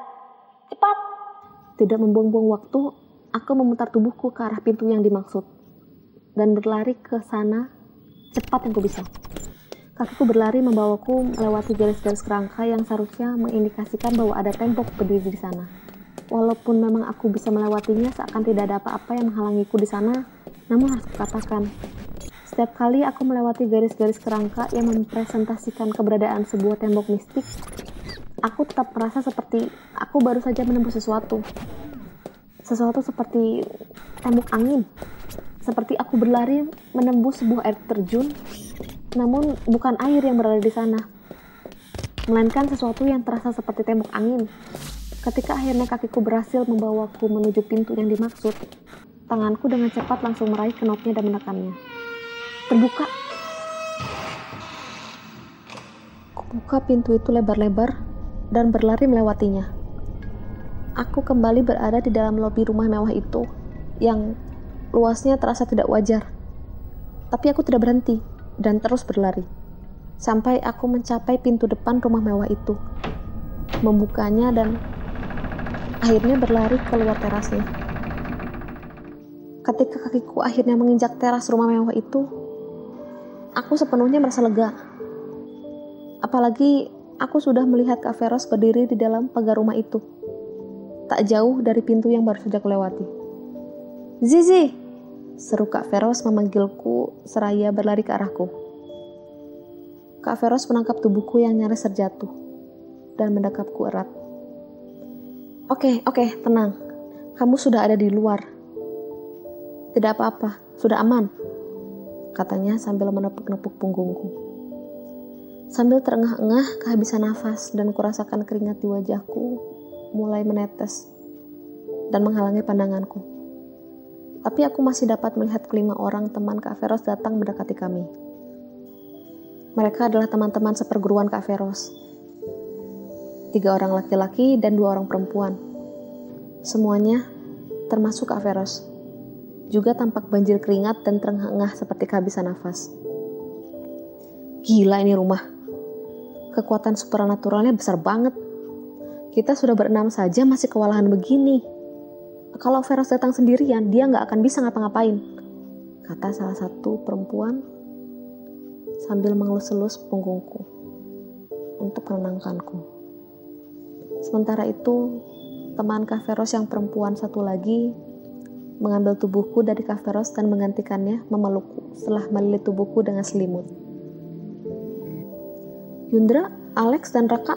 Speaker 3: Cepat!
Speaker 1: Tidak membuang-buang waktu, aku memutar tubuhku ke arah pintu yang dimaksud. Dan berlari ke sana cepat yang ku bisa. Kakiku berlari membawaku melewati garis-garis kerangka yang seharusnya mengindikasikan bahwa ada tembok berdiri di sana. Walaupun memang aku bisa melewatinya seakan tidak ada apa-apa yang menghalangiku di sana, namun harus kukatakan, setiap kali aku melewati garis-garis kerangka yang mempresentasikan keberadaan sebuah tembok mistik, aku tetap merasa seperti aku baru saja menembus sesuatu. Sesuatu seperti tembok angin. Seperti aku berlari menembus sebuah air terjun, namun bukan air yang berada di sana. Melainkan sesuatu yang terasa seperti tembok angin. Ketika akhirnya kakiku berhasil membawaku menuju pintu yang dimaksud, tanganku dengan cepat langsung meraih knopnya dan menekannya. Terbuka. Kubuka pintu itu lebar-lebar dan berlari melewatinya. Aku kembali berada di dalam lobi rumah mewah itu yang luasnya terasa tidak wajar. Tapi aku tidak berhenti dan terus berlari. Sampai aku mencapai pintu depan rumah mewah itu. Membukanya dan akhirnya berlari keluar terasnya. Ketika kakiku akhirnya menginjak teras rumah mewah itu, aku sepenuhnya merasa lega. Apalagi aku sudah melihat Kak Veros berdiri di dalam pagar rumah itu. Tak jauh dari pintu yang baru saja kelewati. Zizi! Seru Kak Veros memanggilku seraya berlari ke arahku. Kak Veros menangkap tubuhku yang nyaris terjatuh dan mendekapku erat. Oke, oke, tenang. Kamu sudah ada di luar. Tidak apa-apa, sudah aman, katanya sambil menepuk-nepuk punggungku. Sambil terengah-engah kehabisan nafas dan kurasakan keringat di wajahku mulai menetes dan menghalangi pandanganku. Tapi aku masih dapat melihat kelima orang teman Kak Veros datang mendekati kami. Mereka adalah teman-teman seperguruan Kak Veros. Tiga orang laki-laki dan dua orang perempuan. Semuanya, termasuk Kak Veros juga tampak banjir keringat dan terengah-engah seperti kehabisan nafas. Gila ini rumah. Kekuatan supernaturalnya besar banget. Kita sudah berenam saja masih kewalahan begini. Kalau Veros datang sendirian, dia nggak akan bisa ngapa-ngapain. Kata salah satu perempuan sambil mengelus-elus punggungku untuk menenangkanku. Sementara itu, teman Kak Veros yang perempuan satu lagi mengambil tubuhku dari Kaveros dan menggantikannya memelukku setelah melilit tubuhku dengan selimut. Yundra, Alex, dan Raka?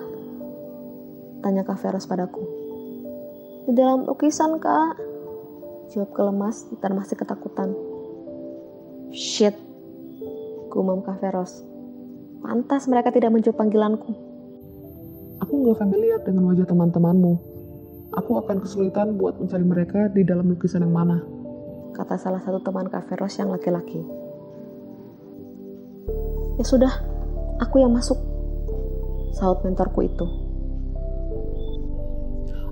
Speaker 1: Tanya Kaveros padaku. Di dalam lukisan, Kak. Jawab kelemas dan masih ketakutan. Shit, gumam Kaveros. Pantas mereka tidak menjawab panggilanku.
Speaker 2: Aku nggak familiar dengan wajah teman-temanmu aku akan kesulitan buat mencari mereka di dalam lukisan yang mana.
Speaker 1: Kata salah satu teman Kaveros yang laki-laki. Ya sudah, aku yang masuk. Saut mentorku itu.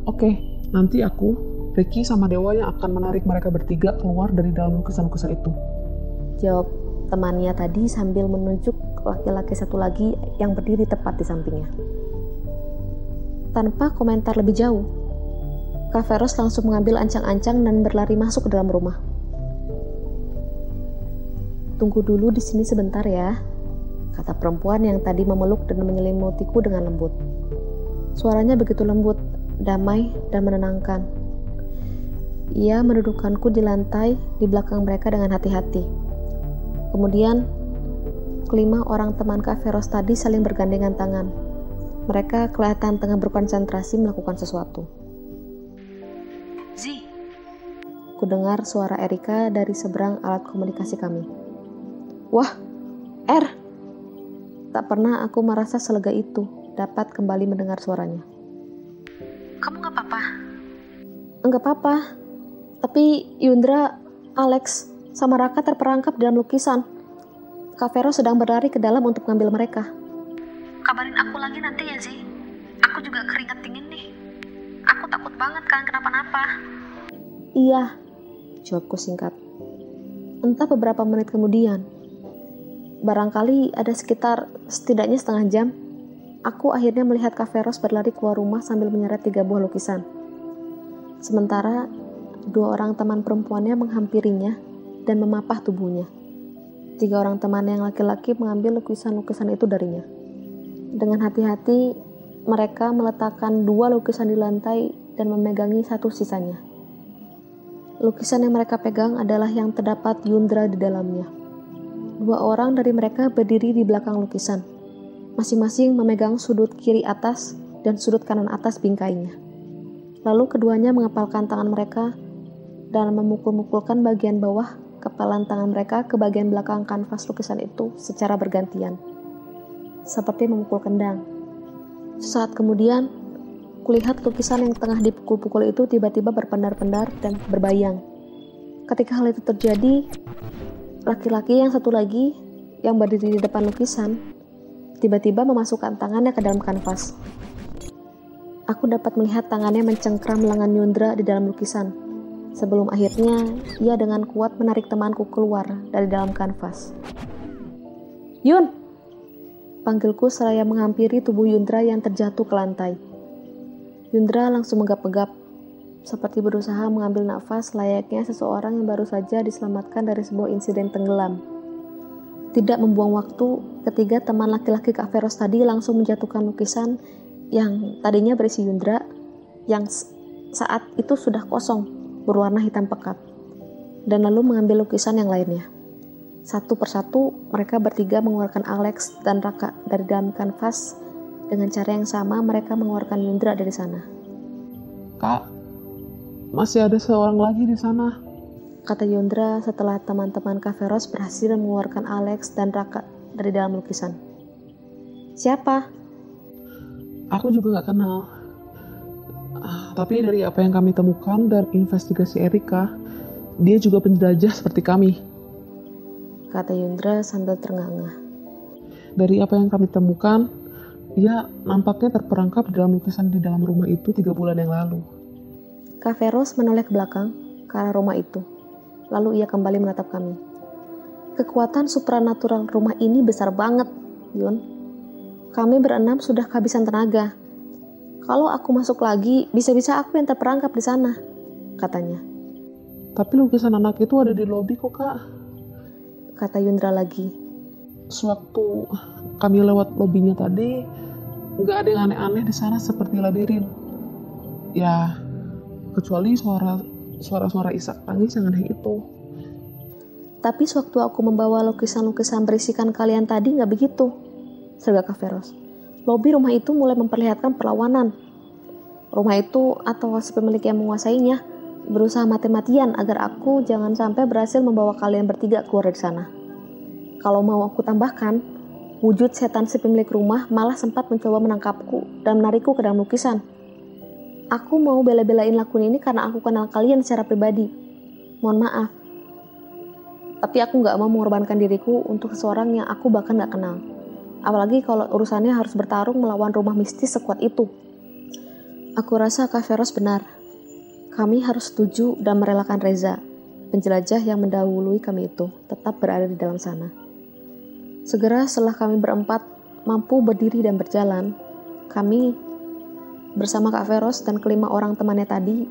Speaker 2: Oke, nanti aku, Ricky sama Dewa yang akan menarik mereka bertiga keluar dari dalam lukisan-lukisan itu.
Speaker 1: Jawab temannya tadi sambil menunjuk laki-laki satu lagi yang berdiri tepat di sampingnya. Tanpa komentar lebih jauh, Kak Veros langsung mengambil ancang-ancang dan berlari masuk ke dalam rumah. Tunggu dulu di sini sebentar ya, kata perempuan yang tadi memeluk dan menyelimutiku dengan lembut. Suaranya begitu lembut, damai, dan menenangkan. Ia mendudukkanku di lantai di belakang mereka dengan hati-hati. Kemudian, kelima orang teman Kak Veros tadi saling bergandengan tangan. Mereka kelihatan tengah berkonsentrasi melakukan sesuatu. Ku dengar suara Erika dari seberang alat komunikasi kami. Wah, R! Tak pernah aku merasa selega itu dapat kembali mendengar suaranya.
Speaker 3: Kamu gak apa-apa?
Speaker 1: Enggak apa-apa. Tapi Yundra, Alex, sama Raka terperangkap dalam lukisan. Kak Vero sedang berlari ke dalam untuk mengambil mereka.
Speaker 3: Kabarin aku lagi nanti ya, Zi. Aku juga keringat dingin nih. Aku takut banget kan kenapa-napa.
Speaker 1: Iya, jawabku singkat. Entah beberapa menit kemudian, barangkali ada sekitar setidaknya setengah jam, aku akhirnya melihat Kaveros berlari keluar rumah sambil menyeret tiga buah lukisan. Sementara dua orang teman perempuannya menghampirinya dan memapah tubuhnya. Tiga orang teman yang laki-laki mengambil lukisan-lukisan itu darinya. Dengan hati-hati, mereka meletakkan dua lukisan di lantai dan memegangi satu sisanya. Lukisan yang mereka pegang adalah yang terdapat Yundra di dalamnya. Dua orang dari mereka berdiri di belakang lukisan, masing-masing memegang sudut kiri atas dan sudut kanan atas bingkainya. Lalu keduanya mengepalkan tangan mereka dan memukul-mukulkan bagian bawah kepalan tangan mereka ke bagian belakang kanvas lukisan itu secara bergantian, seperti memukul kendang. Sesaat kemudian, Kulihat lukisan yang tengah dipukul-pukul itu tiba-tiba berpendar-pendar dan berbayang. Ketika hal itu terjadi, laki-laki yang satu lagi yang berdiri di depan lukisan tiba-tiba memasukkan tangannya ke dalam kanvas. Aku dapat melihat tangannya mencengkram lengan Yundra di dalam lukisan. Sebelum akhirnya ia dengan kuat menarik temanku keluar dari dalam kanvas. Yun! Panggilku seraya menghampiri tubuh Yundra yang terjatuh ke lantai. Yundra langsung megap-megap, seperti berusaha mengambil nafas layaknya seseorang yang baru saja diselamatkan dari sebuah insiden tenggelam. Tidak membuang waktu, ketiga teman laki-laki Kak Feros tadi langsung menjatuhkan lukisan yang tadinya berisi Yundra, yang saat itu sudah kosong, berwarna hitam pekat, dan lalu mengambil lukisan yang lainnya. Satu persatu, mereka bertiga mengeluarkan Alex dan Raka dari dalam kanvas. Dengan cara yang sama, mereka mengeluarkan Yundra dari sana.
Speaker 2: Kak, masih ada seorang lagi di sana.
Speaker 1: Kata Yundra setelah teman-teman Kaveros berhasil mengeluarkan Alex dan Raka dari dalam lukisan. Siapa?
Speaker 2: Aku juga gak kenal. Ah, Tapi dari apa yang kami temukan dan investigasi Erika, dia juga penjelajah seperti kami.
Speaker 1: Kata Yundra sambil ternganga.
Speaker 2: Dari apa yang kami temukan, ia nampaknya terperangkap di dalam lukisan di dalam rumah itu tiga bulan yang lalu.
Speaker 1: Kaveros menoleh ke belakang ke arah rumah itu. Lalu ia kembali menatap kami. Kekuatan supranatural rumah ini besar banget, Yun. Kami berenam sudah kehabisan tenaga. Kalau aku masuk lagi, bisa-bisa aku yang terperangkap di sana, katanya.
Speaker 2: Tapi lukisan anak itu ada di lobi kok kak.
Speaker 1: Kata Yundra lagi.
Speaker 2: Sewaktu kami lewat lobinya tadi, nggak ada yang aneh-aneh di sana seperti labirin. Ya, kecuali suara suara-suara isak tangis yang aneh itu.
Speaker 1: Tapi sewaktu aku membawa lukisan-lukisan berisikan kalian tadi nggak begitu, serga Kaveros. Lobi rumah itu mulai memperlihatkan perlawanan. Rumah itu atau si pemilik yang menguasainya berusaha mati-matian agar aku jangan sampai berhasil membawa kalian bertiga keluar dari sana. Kalau mau aku tambahkan, wujud setan si pemilik rumah malah sempat mencoba menangkapku dan menarikku ke dalam lukisan. Aku mau bela-belain lakuin ini karena aku kenal kalian secara pribadi. Mohon maaf. Tapi aku nggak mau mengorbankan diriku untuk seseorang yang aku bahkan nggak kenal. Apalagi kalau urusannya harus bertarung melawan rumah mistis sekuat itu. Aku rasa Kak Feros benar. Kami harus setuju dan merelakan Reza, penjelajah yang mendahului kami itu, tetap berada di dalam sana. Segera setelah kami berempat mampu berdiri dan berjalan, kami bersama Kak Feros dan kelima orang temannya tadi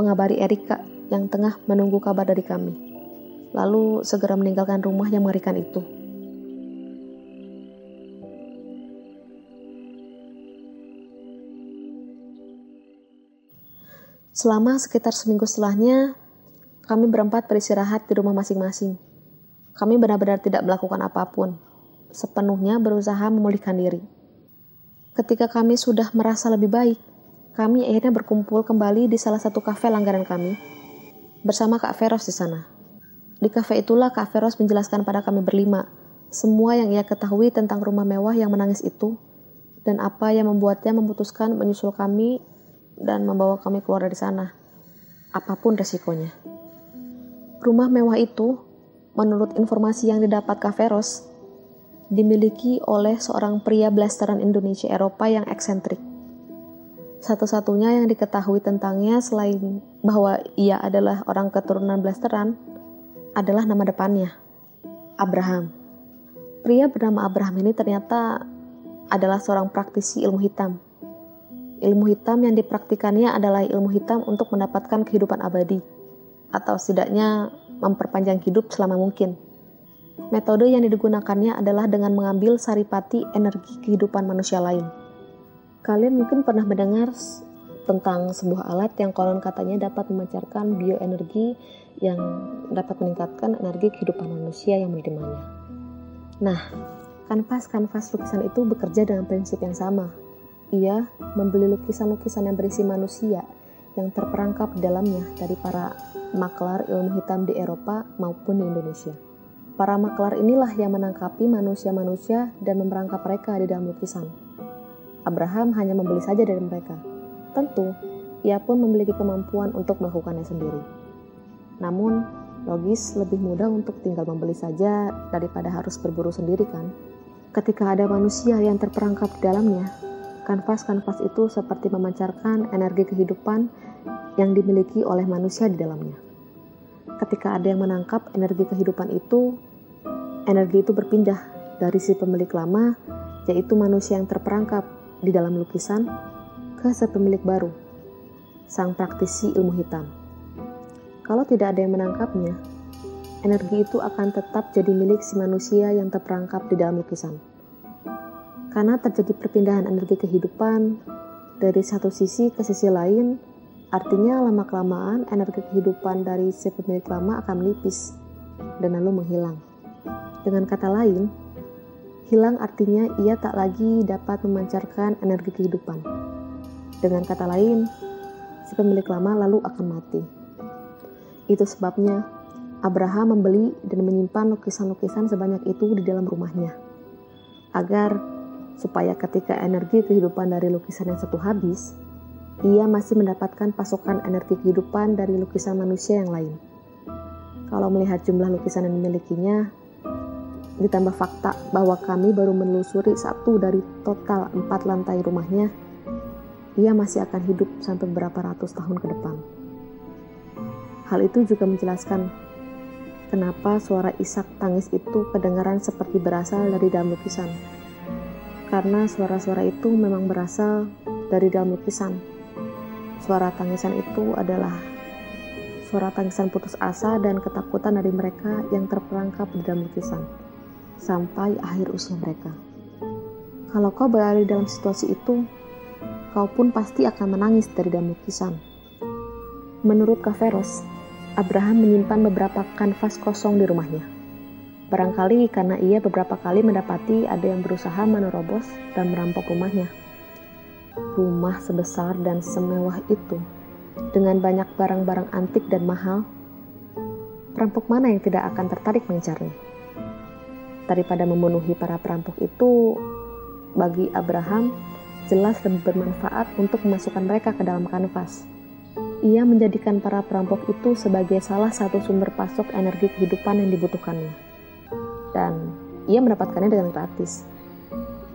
Speaker 1: mengabari Erika yang tengah menunggu kabar dari kami. Lalu segera meninggalkan rumah yang mengerikan itu. Selama sekitar seminggu setelahnya, kami berempat beristirahat di rumah masing-masing. Kami benar-benar tidak melakukan apa pun, sepenuhnya berusaha memulihkan diri. Ketika kami sudah merasa lebih baik, kami akhirnya berkumpul kembali di salah satu kafe langganan kami, bersama Kak Feros di sana. Di kafe itulah Kak Feros menjelaskan pada kami berlima, semua yang ia ketahui tentang rumah mewah yang menangis itu, dan apa yang membuatnya memutuskan menyusul kami dan membawa kami keluar dari sana, apa pun resikonya. Rumah mewah itu, menurut informasi yang didapat Kaveros, dimiliki oleh seorang pria blasteran Indonesia Eropa yang eksentrik. Satu-satunya yang diketahui tentangnya selain bahwa ia adalah orang keturunan blasteran adalah nama depannya, Abraham. Pria bernama Abraham ini ternyata adalah seorang praktisi ilmu hitam Ilmu hitam yang dipraktikannya adalah ilmu hitam untuk mendapatkan kehidupan abadi, atau setidaknya memperpanjang hidup selama mungkin. Metode yang digunakannya adalah dengan mengambil saripati energi kehidupan manusia lain. Kalian mungkin pernah mendengar tentang sebuah alat yang konon katanya dapat memancarkan bioenergi yang dapat meningkatkan energi kehidupan manusia yang menerimanya. Nah, kanvas-kanvas lukisan itu bekerja dengan prinsip yang sama, ia membeli lukisan-lukisan yang berisi manusia yang terperangkap dalamnya dari para maklar ilmu hitam di Eropa maupun di Indonesia. Para maklar inilah yang menangkapi manusia-manusia dan memerangkap mereka di dalam lukisan. Abraham hanya membeli saja dari mereka. Tentu, ia pun memiliki kemampuan untuk melakukannya sendiri. Namun, logis lebih mudah untuk tinggal membeli saja daripada harus berburu sendiri kan? Ketika ada manusia yang terperangkap di dalamnya, Kanvas-kanvas itu seperti memancarkan energi kehidupan yang dimiliki oleh manusia di dalamnya. Ketika ada yang menangkap energi kehidupan itu, energi itu berpindah dari si pemilik lama, yaitu manusia yang terperangkap di dalam lukisan, ke si pemilik baru, sang praktisi ilmu hitam. Kalau tidak ada yang menangkapnya, energi itu akan tetap jadi milik si manusia yang terperangkap di dalam lukisan. Karena terjadi perpindahan energi kehidupan dari satu sisi ke sisi lain, artinya lama-kelamaan energi kehidupan dari si pemilik lama akan menipis dan lalu menghilang. Dengan kata lain, hilang artinya ia tak lagi dapat memancarkan energi kehidupan. Dengan kata lain, si pemilik lama lalu akan mati. Itu sebabnya Abraham membeli dan menyimpan lukisan-lukisan sebanyak itu di dalam rumahnya. Agar supaya ketika energi kehidupan dari lukisan yang satu habis, ia masih mendapatkan pasokan energi kehidupan dari lukisan manusia yang lain. Kalau melihat jumlah lukisan yang dimilikinya, ditambah fakta bahwa kami baru menelusuri satu dari total empat lantai rumahnya, ia masih akan hidup sampai beberapa ratus tahun ke depan. Hal itu juga menjelaskan kenapa suara isak tangis itu kedengaran seperti berasal dari dalam lukisan karena suara-suara itu memang berasal dari dalam lukisan. Suara tangisan itu adalah suara tangisan putus asa dan ketakutan dari mereka yang terperangkap di dalam lukisan sampai akhir usia mereka. Kalau kau berada dalam situasi itu, kau pun pasti akan menangis dari dalam lukisan. Menurut Kaveros, Abraham menyimpan beberapa kanvas kosong di rumahnya. Barangkali karena ia beberapa kali mendapati ada yang berusaha menerobos dan merampok rumahnya. Rumah sebesar dan semewah itu, dengan banyak barang-barang antik dan mahal, perampok mana yang tidak akan tertarik mengincarnya? Daripada memenuhi para perampok itu, bagi Abraham jelas lebih bermanfaat untuk memasukkan mereka ke dalam kanvas. Ia menjadikan para perampok itu sebagai salah satu sumber pasok energi kehidupan yang dibutuhkannya dan ia mendapatkannya dengan gratis.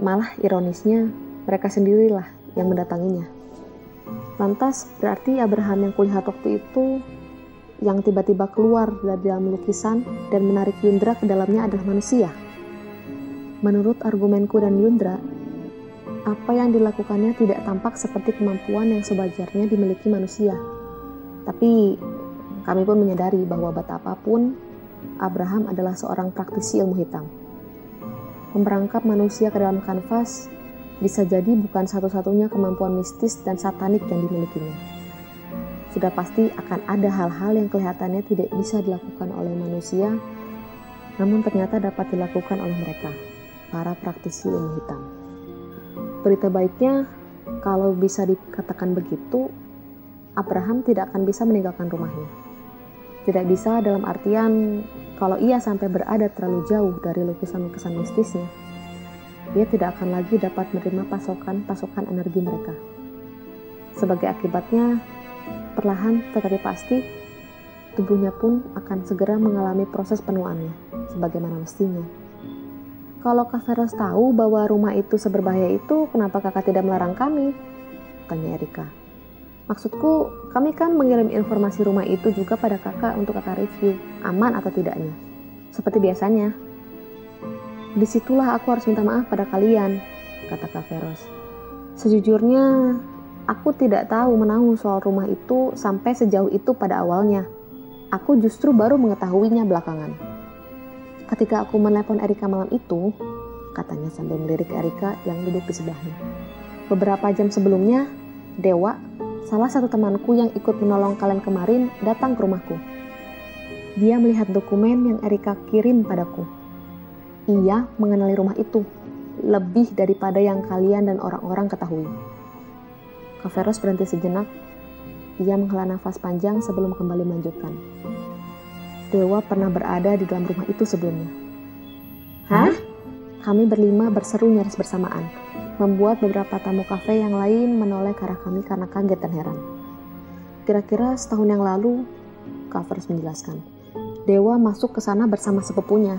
Speaker 1: Malah ironisnya, mereka sendirilah yang mendatanginya. Lantas, berarti Abraham yang kulihat waktu itu yang tiba-tiba keluar dari dalam lukisan dan menarik Yundra ke dalamnya adalah manusia. Menurut argumenku dan Yundra, apa yang dilakukannya tidak tampak seperti kemampuan yang sebajarnya dimiliki manusia. Tapi kami pun menyadari bahwa betapapun Abraham adalah seorang praktisi ilmu hitam. Memperangkap manusia ke dalam kanvas bisa jadi bukan satu-satunya kemampuan mistis dan satanik yang dimilikinya. Sudah pasti akan ada hal-hal yang kelihatannya tidak bisa dilakukan oleh manusia, namun ternyata dapat dilakukan oleh mereka, para praktisi ilmu hitam. Berita baiknya, kalau bisa dikatakan begitu, Abraham tidak akan bisa meninggalkan rumahnya tidak bisa dalam artian kalau ia sampai berada terlalu jauh dari lukisan-lukisan mistisnya, ia tidak akan lagi dapat menerima pasokan-pasokan energi mereka. Sebagai akibatnya, perlahan tetapi pasti, tubuhnya pun akan segera mengalami proses penuaannya, sebagaimana mestinya. Kalau Kak Feros tahu bahwa rumah itu seberbahaya itu, kenapa kakak tidak melarang kami? Tanya Erika. Maksudku, kami kan mengirim informasi rumah itu juga pada kakak untuk kakak review, aman atau tidaknya. Seperti biasanya. Di situlah aku harus minta maaf pada kalian, kata Kak Feros. Sejujurnya, aku tidak tahu menahu soal rumah itu sampai sejauh itu pada awalnya. Aku justru baru mengetahuinya belakangan. Ketika aku menelepon Erika malam itu, katanya sambil melirik Erika yang duduk di sebelahnya. Beberapa jam sebelumnya, Dewa salah satu temanku yang ikut menolong kalian kemarin datang ke rumahku. Dia melihat dokumen yang Erika kirim padaku. Ia mengenali rumah itu lebih daripada yang kalian dan orang-orang ketahui. Kaveros berhenti sejenak. Ia menghela nafas panjang sebelum kembali melanjutkan. Dewa pernah berada di dalam rumah itu sebelumnya. Hah? Kami berlima berseru nyaris bersamaan membuat beberapa tamu kafe yang lain menoleh ke arah kami karena kaget dan heran. Kira-kira setahun yang lalu, Covers menjelaskan, Dewa masuk ke sana bersama sepupunya.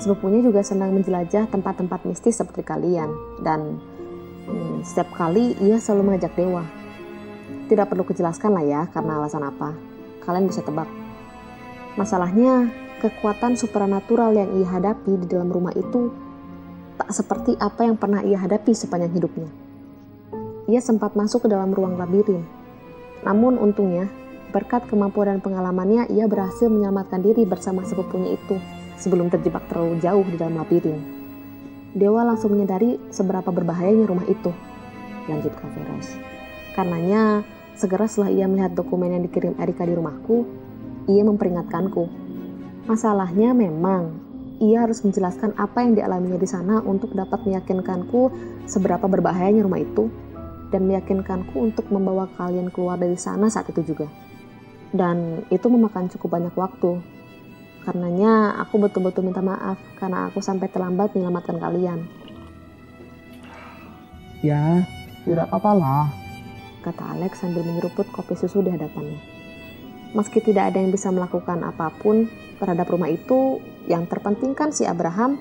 Speaker 1: Sepupunya juga senang menjelajah tempat-tempat mistis seperti kalian, dan hmm, setiap kali ia selalu mengajak Dewa. Tidak perlu kejelaskan lah ya, karena alasan apa. Kalian bisa tebak. Masalahnya, kekuatan supernatural yang ia hadapi di dalam rumah itu tak seperti apa yang pernah ia hadapi sepanjang hidupnya. Ia sempat masuk ke dalam ruang labirin. Namun untungnya, Berkat kemampuan dan pengalamannya, ia berhasil menyelamatkan diri bersama sepupunya itu sebelum terjebak terlalu jauh di dalam labirin. Dewa langsung menyadari seberapa berbahayanya rumah itu. Lanjut Kaveros. Karenanya, segera setelah ia melihat dokumen yang dikirim Erika di rumahku, ia memperingatkanku. Masalahnya memang, ia harus menjelaskan apa yang dialaminya di sana untuk dapat meyakinkanku seberapa berbahayanya rumah itu dan meyakinkanku untuk membawa kalian keluar dari sana saat itu juga. Dan itu memakan cukup banyak waktu. Karenanya aku betul-betul minta maaf karena aku sampai terlambat menyelamatkan kalian.
Speaker 2: Ya, tidak apa-apalah,
Speaker 1: kata Alex sambil menyeruput kopi susu di hadapannya. Meski tidak ada yang bisa melakukan apa pun terhadap rumah itu, yang terpenting kan si Abraham,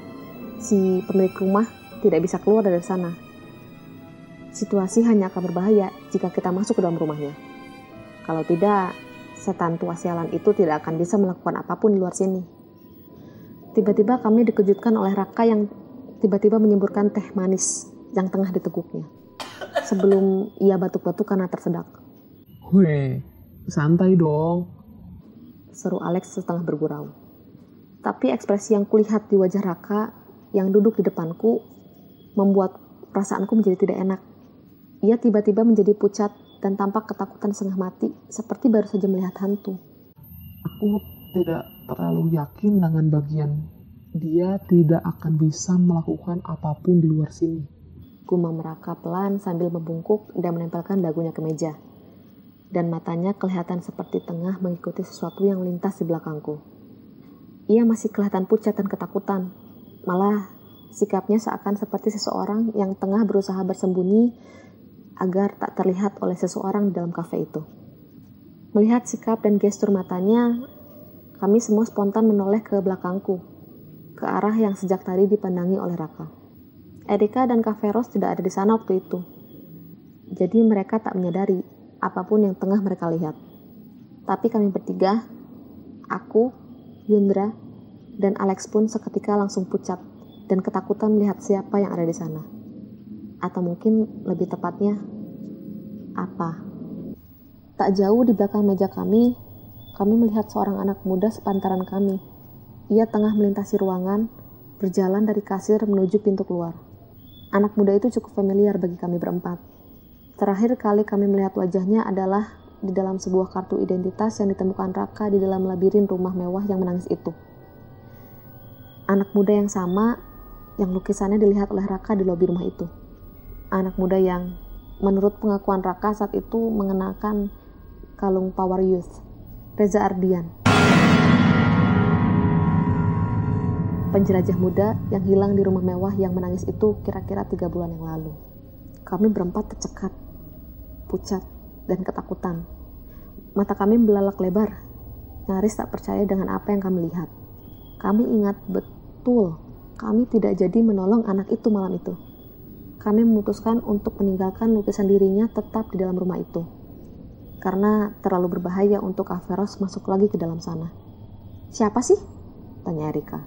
Speaker 1: si pemilik rumah, tidak bisa keluar dari sana. Situasi hanya akan berbahaya jika kita masuk ke dalam rumahnya. Kalau tidak, setan tua sialan itu tidak akan bisa melakukan apa pun di luar sini. Tiba-tiba kami dikejutkan oleh Raka yang tiba-tiba menyemburkan teh manis yang tengah diteguknya. Sebelum ia batuk-batuk karena tersedak.
Speaker 2: Weh, santai dong.
Speaker 1: Seru Alex setengah bergurau. Tapi ekspresi yang kulihat di wajah Raka yang duduk di depanku membuat perasaanku menjadi tidak enak. Ia tiba-tiba menjadi pucat dan tampak ketakutan setengah mati, seperti baru saja melihat hantu.
Speaker 2: Aku tidak terlalu yakin dengan bagian dia tidak akan bisa melakukan apa pun di luar sini.
Speaker 1: Gumam meraka pelan sambil membungkuk dan menempelkan dagunya ke meja. Dan matanya kelihatan seperti tengah mengikuti sesuatu yang lintas di belakangku. Ia masih kelihatan pucat dan ketakutan. Malah sikapnya seakan seperti seseorang yang tengah berusaha bersembunyi agar tak terlihat oleh seseorang di dalam kafe itu. Melihat sikap dan gestur matanya, kami semua spontan menoleh ke belakangku, ke arah yang sejak tadi dipandangi oleh Raka. Erika dan Kaveros tidak ada di sana waktu itu. Jadi mereka tak menyadari apa pun yang tengah mereka lihat. Tapi kami bertiga, aku, Yundra, dan Alex pun seketika langsung pucat dan ketakutan melihat siapa yang ada di sana atau mungkin lebih tepatnya apa. Tak jauh di belakang meja kami, kami melihat seorang anak muda sepantaran kami. Ia tengah melintasi ruangan, berjalan dari kasir menuju pintu keluar. Anak muda itu cukup familiar bagi kami berempat. Terakhir kali kami melihat wajahnya adalah di dalam sebuah kartu identitas yang ditemukan Raka di dalam labirin rumah mewah yang menangis itu. Anak muda yang sama yang lukisannya dilihat oleh Raka di lobi rumah itu anak muda yang menurut pengakuan Raka saat itu mengenakan kalung Power Youth, Reza Ardian. Penjelajah muda yang hilang di rumah mewah yang menangis itu kira-kira tiga bulan yang lalu. Kami berempat tercekat, pucat, dan ketakutan. Mata kami belalak lebar, nyaris tak percaya dengan apa yang kami lihat. Kami ingat betul, kami tidak jadi menolong anak itu malam itu kami memutuskan untuk meninggalkan lukisan dirinya tetap di dalam rumah itu. Karena terlalu berbahaya untuk Averos masuk lagi ke dalam sana. Siapa sih? Tanya Erika.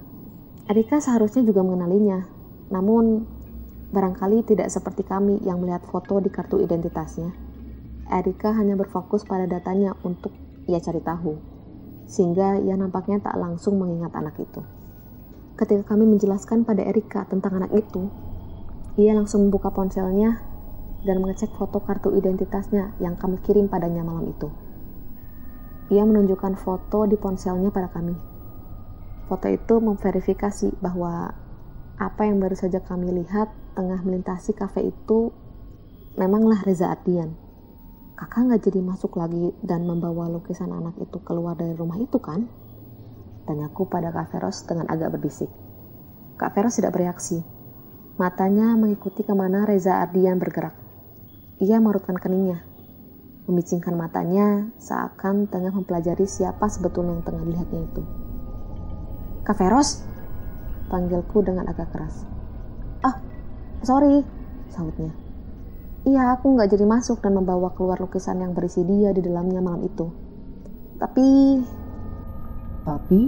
Speaker 1: Erika seharusnya juga mengenalinya, namun barangkali tidak seperti kami yang melihat foto di kartu identitasnya. Erika hanya berfokus pada datanya untuk ia cari tahu, sehingga ia nampaknya tak langsung mengingat anak itu. Ketika kami menjelaskan pada Erika tentang anak itu, ia langsung membuka ponselnya dan mengecek foto kartu identitasnya yang kami kirim padanya malam itu. Ia menunjukkan foto di ponselnya pada kami. Foto itu memverifikasi bahwa apa yang baru saja kami lihat tengah melintasi kafe itu memanglah Reza Ardian. Kakak nggak jadi masuk lagi dan membawa lukisan anak itu keluar dari rumah itu kan? Tanyaku pada Kak Feros dengan agak berbisik. Kak Feros tidak bereaksi, Matanya mengikuti ke mana Reza Ardian bergerak. Ia marutkan keningnya, memicingkan matanya seakan tengah mempelajari siapa sebetulnya yang tengah dilihatnya itu. Kak Feros, panggilku dengan agak keras. Ah, sorry, sahutnya. Iya, aku nggak jadi masuk dan membawa keluar lukisan yang berisi dia di dalamnya malam itu. Tapi...
Speaker 2: Tapi?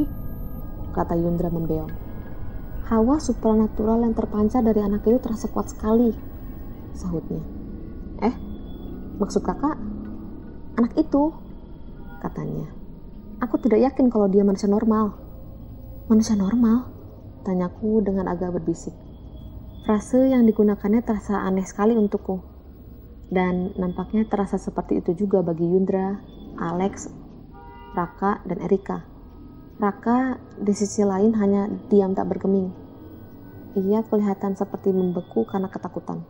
Speaker 1: Kata Yundra membeong. Hawa supranatural yang terpancar dari anak itu terasa kuat sekali, sahutnya. Eh, maksud kakak? Anak itu? katanya. Aku tidak yakin kalau dia manusia normal. Manusia normal? Tanyaku dengan agak berbisik. Frase yang digunakannya terasa aneh sekali untukku. Dan nampaknya terasa seperti itu juga bagi Yundra, Alex, Raka, dan Erika. Raka di sisi lain hanya diam tak bergeming. Ia kelihatan seperti membeku karena ketakutan.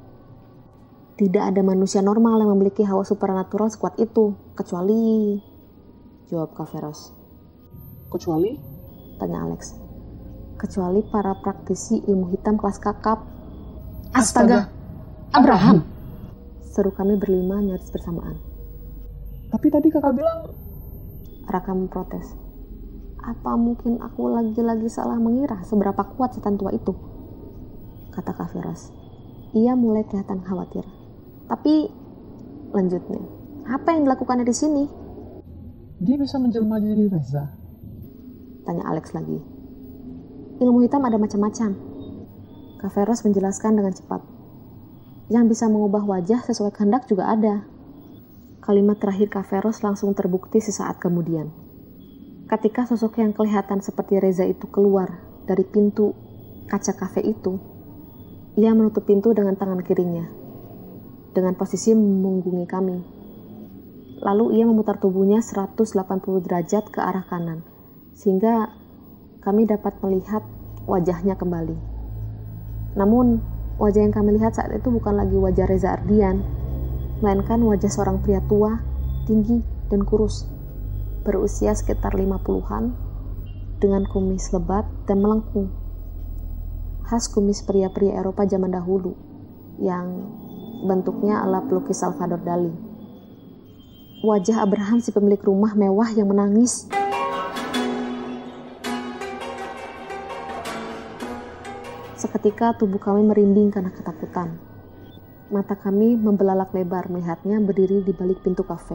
Speaker 1: Tidak ada manusia normal yang memiliki hawa supernatural sekuat itu, kecuali... Jawab Kaveros.
Speaker 2: Kecuali?
Speaker 1: Tanya Alex. Kecuali para praktisi ilmu hitam kelas kakap.
Speaker 2: Astaga! Abraham!
Speaker 1: Seru kami berlima nyaris bersamaan.
Speaker 2: Tapi tadi kakak bilang...
Speaker 1: Raka memprotes. Apa mungkin aku lagi-lagi salah mengira seberapa kuat setan tua itu? Kata Kaveros. Ia mulai kelihatan khawatir. Tapi lanjutnya, apa yang dilakukannya di sini?
Speaker 2: Dia bisa menjelma jadi Reza.
Speaker 1: Tanya Alex lagi. Ilmu hitam ada macam-macam. Kaveros menjelaskan dengan cepat. Yang bisa mengubah wajah sesuai kehendak juga ada. Kalimat terakhir Kaveros langsung terbukti sesaat kemudian. Ketika sosok yang kelihatan seperti Reza itu keluar dari pintu kaca kafe itu, ia menutup pintu dengan tangan kirinya dengan posisi memunggungi kami. Lalu ia memutar tubuhnya 180 derajat ke arah kanan, sehingga kami dapat melihat wajahnya kembali. Namun, wajah yang kami lihat saat itu bukan lagi wajah Reza Ardian, melainkan wajah seorang pria tua, tinggi, dan kurus, berusia sekitar 50-an, dengan kumis lebat dan melengkung. Khas kumis pria-pria Eropa zaman dahulu, yang bentuknya ala pelukis Salvador Dali. Wajah Abraham si pemilik rumah mewah yang menangis. Seketika tubuh kami merinding karena ketakutan. Mata kami membelalak lebar melihatnya berdiri di balik pintu kafe.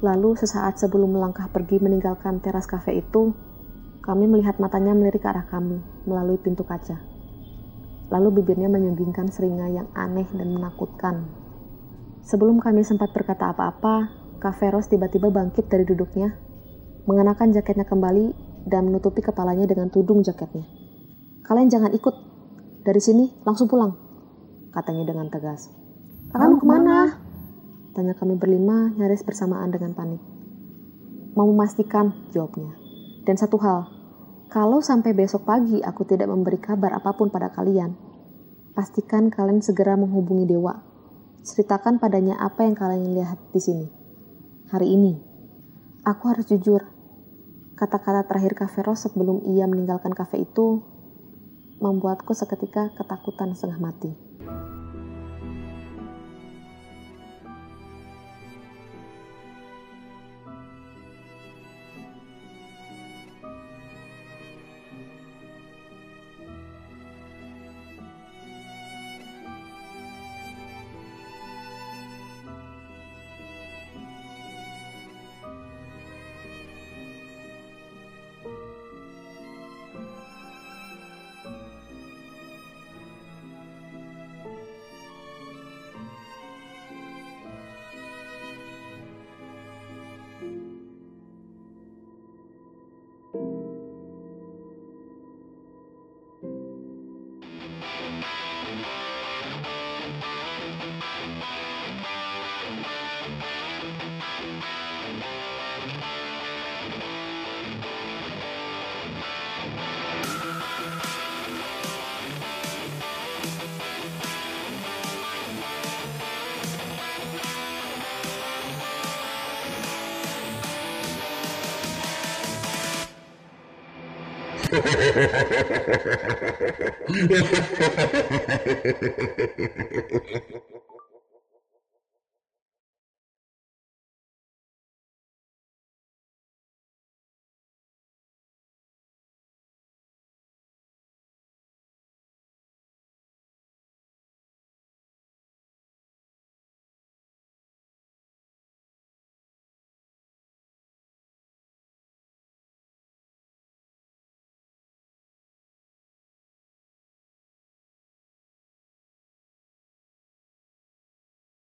Speaker 1: Lalu sesaat sebelum melangkah pergi meninggalkan teras kafe itu, kami melihat matanya melirik ke arah kami melalui pintu kaca. Lalu bibirnya menyunggingkan seringai yang aneh dan menakutkan. Sebelum kami sempat berkata apa-apa, Kaveros tiba-tiba bangkit dari duduknya, mengenakan jaketnya kembali dan menutupi kepalanya dengan tudung jaketnya. Kalian jangan ikut. Dari sini, langsung pulang. Katanya dengan tegas. Kakak mau ke mana? Tanya kami berlima, nyaris bersamaan dengan panik. Mau memastikan, jawabnya. Dan satu hal, kalau sampai besok pagi aku tidak memberi kabar apa pun pada kalian, pastikan kalian segera menghubungi dewa. Ceritakan padanya apa yang kalian lihat di sini. Hari ini, aku harus jujur. Kata-kata terakhir Kaveros sebelum ia meninggalkan kafe itu membuatku seketika ketakutan setengah mati.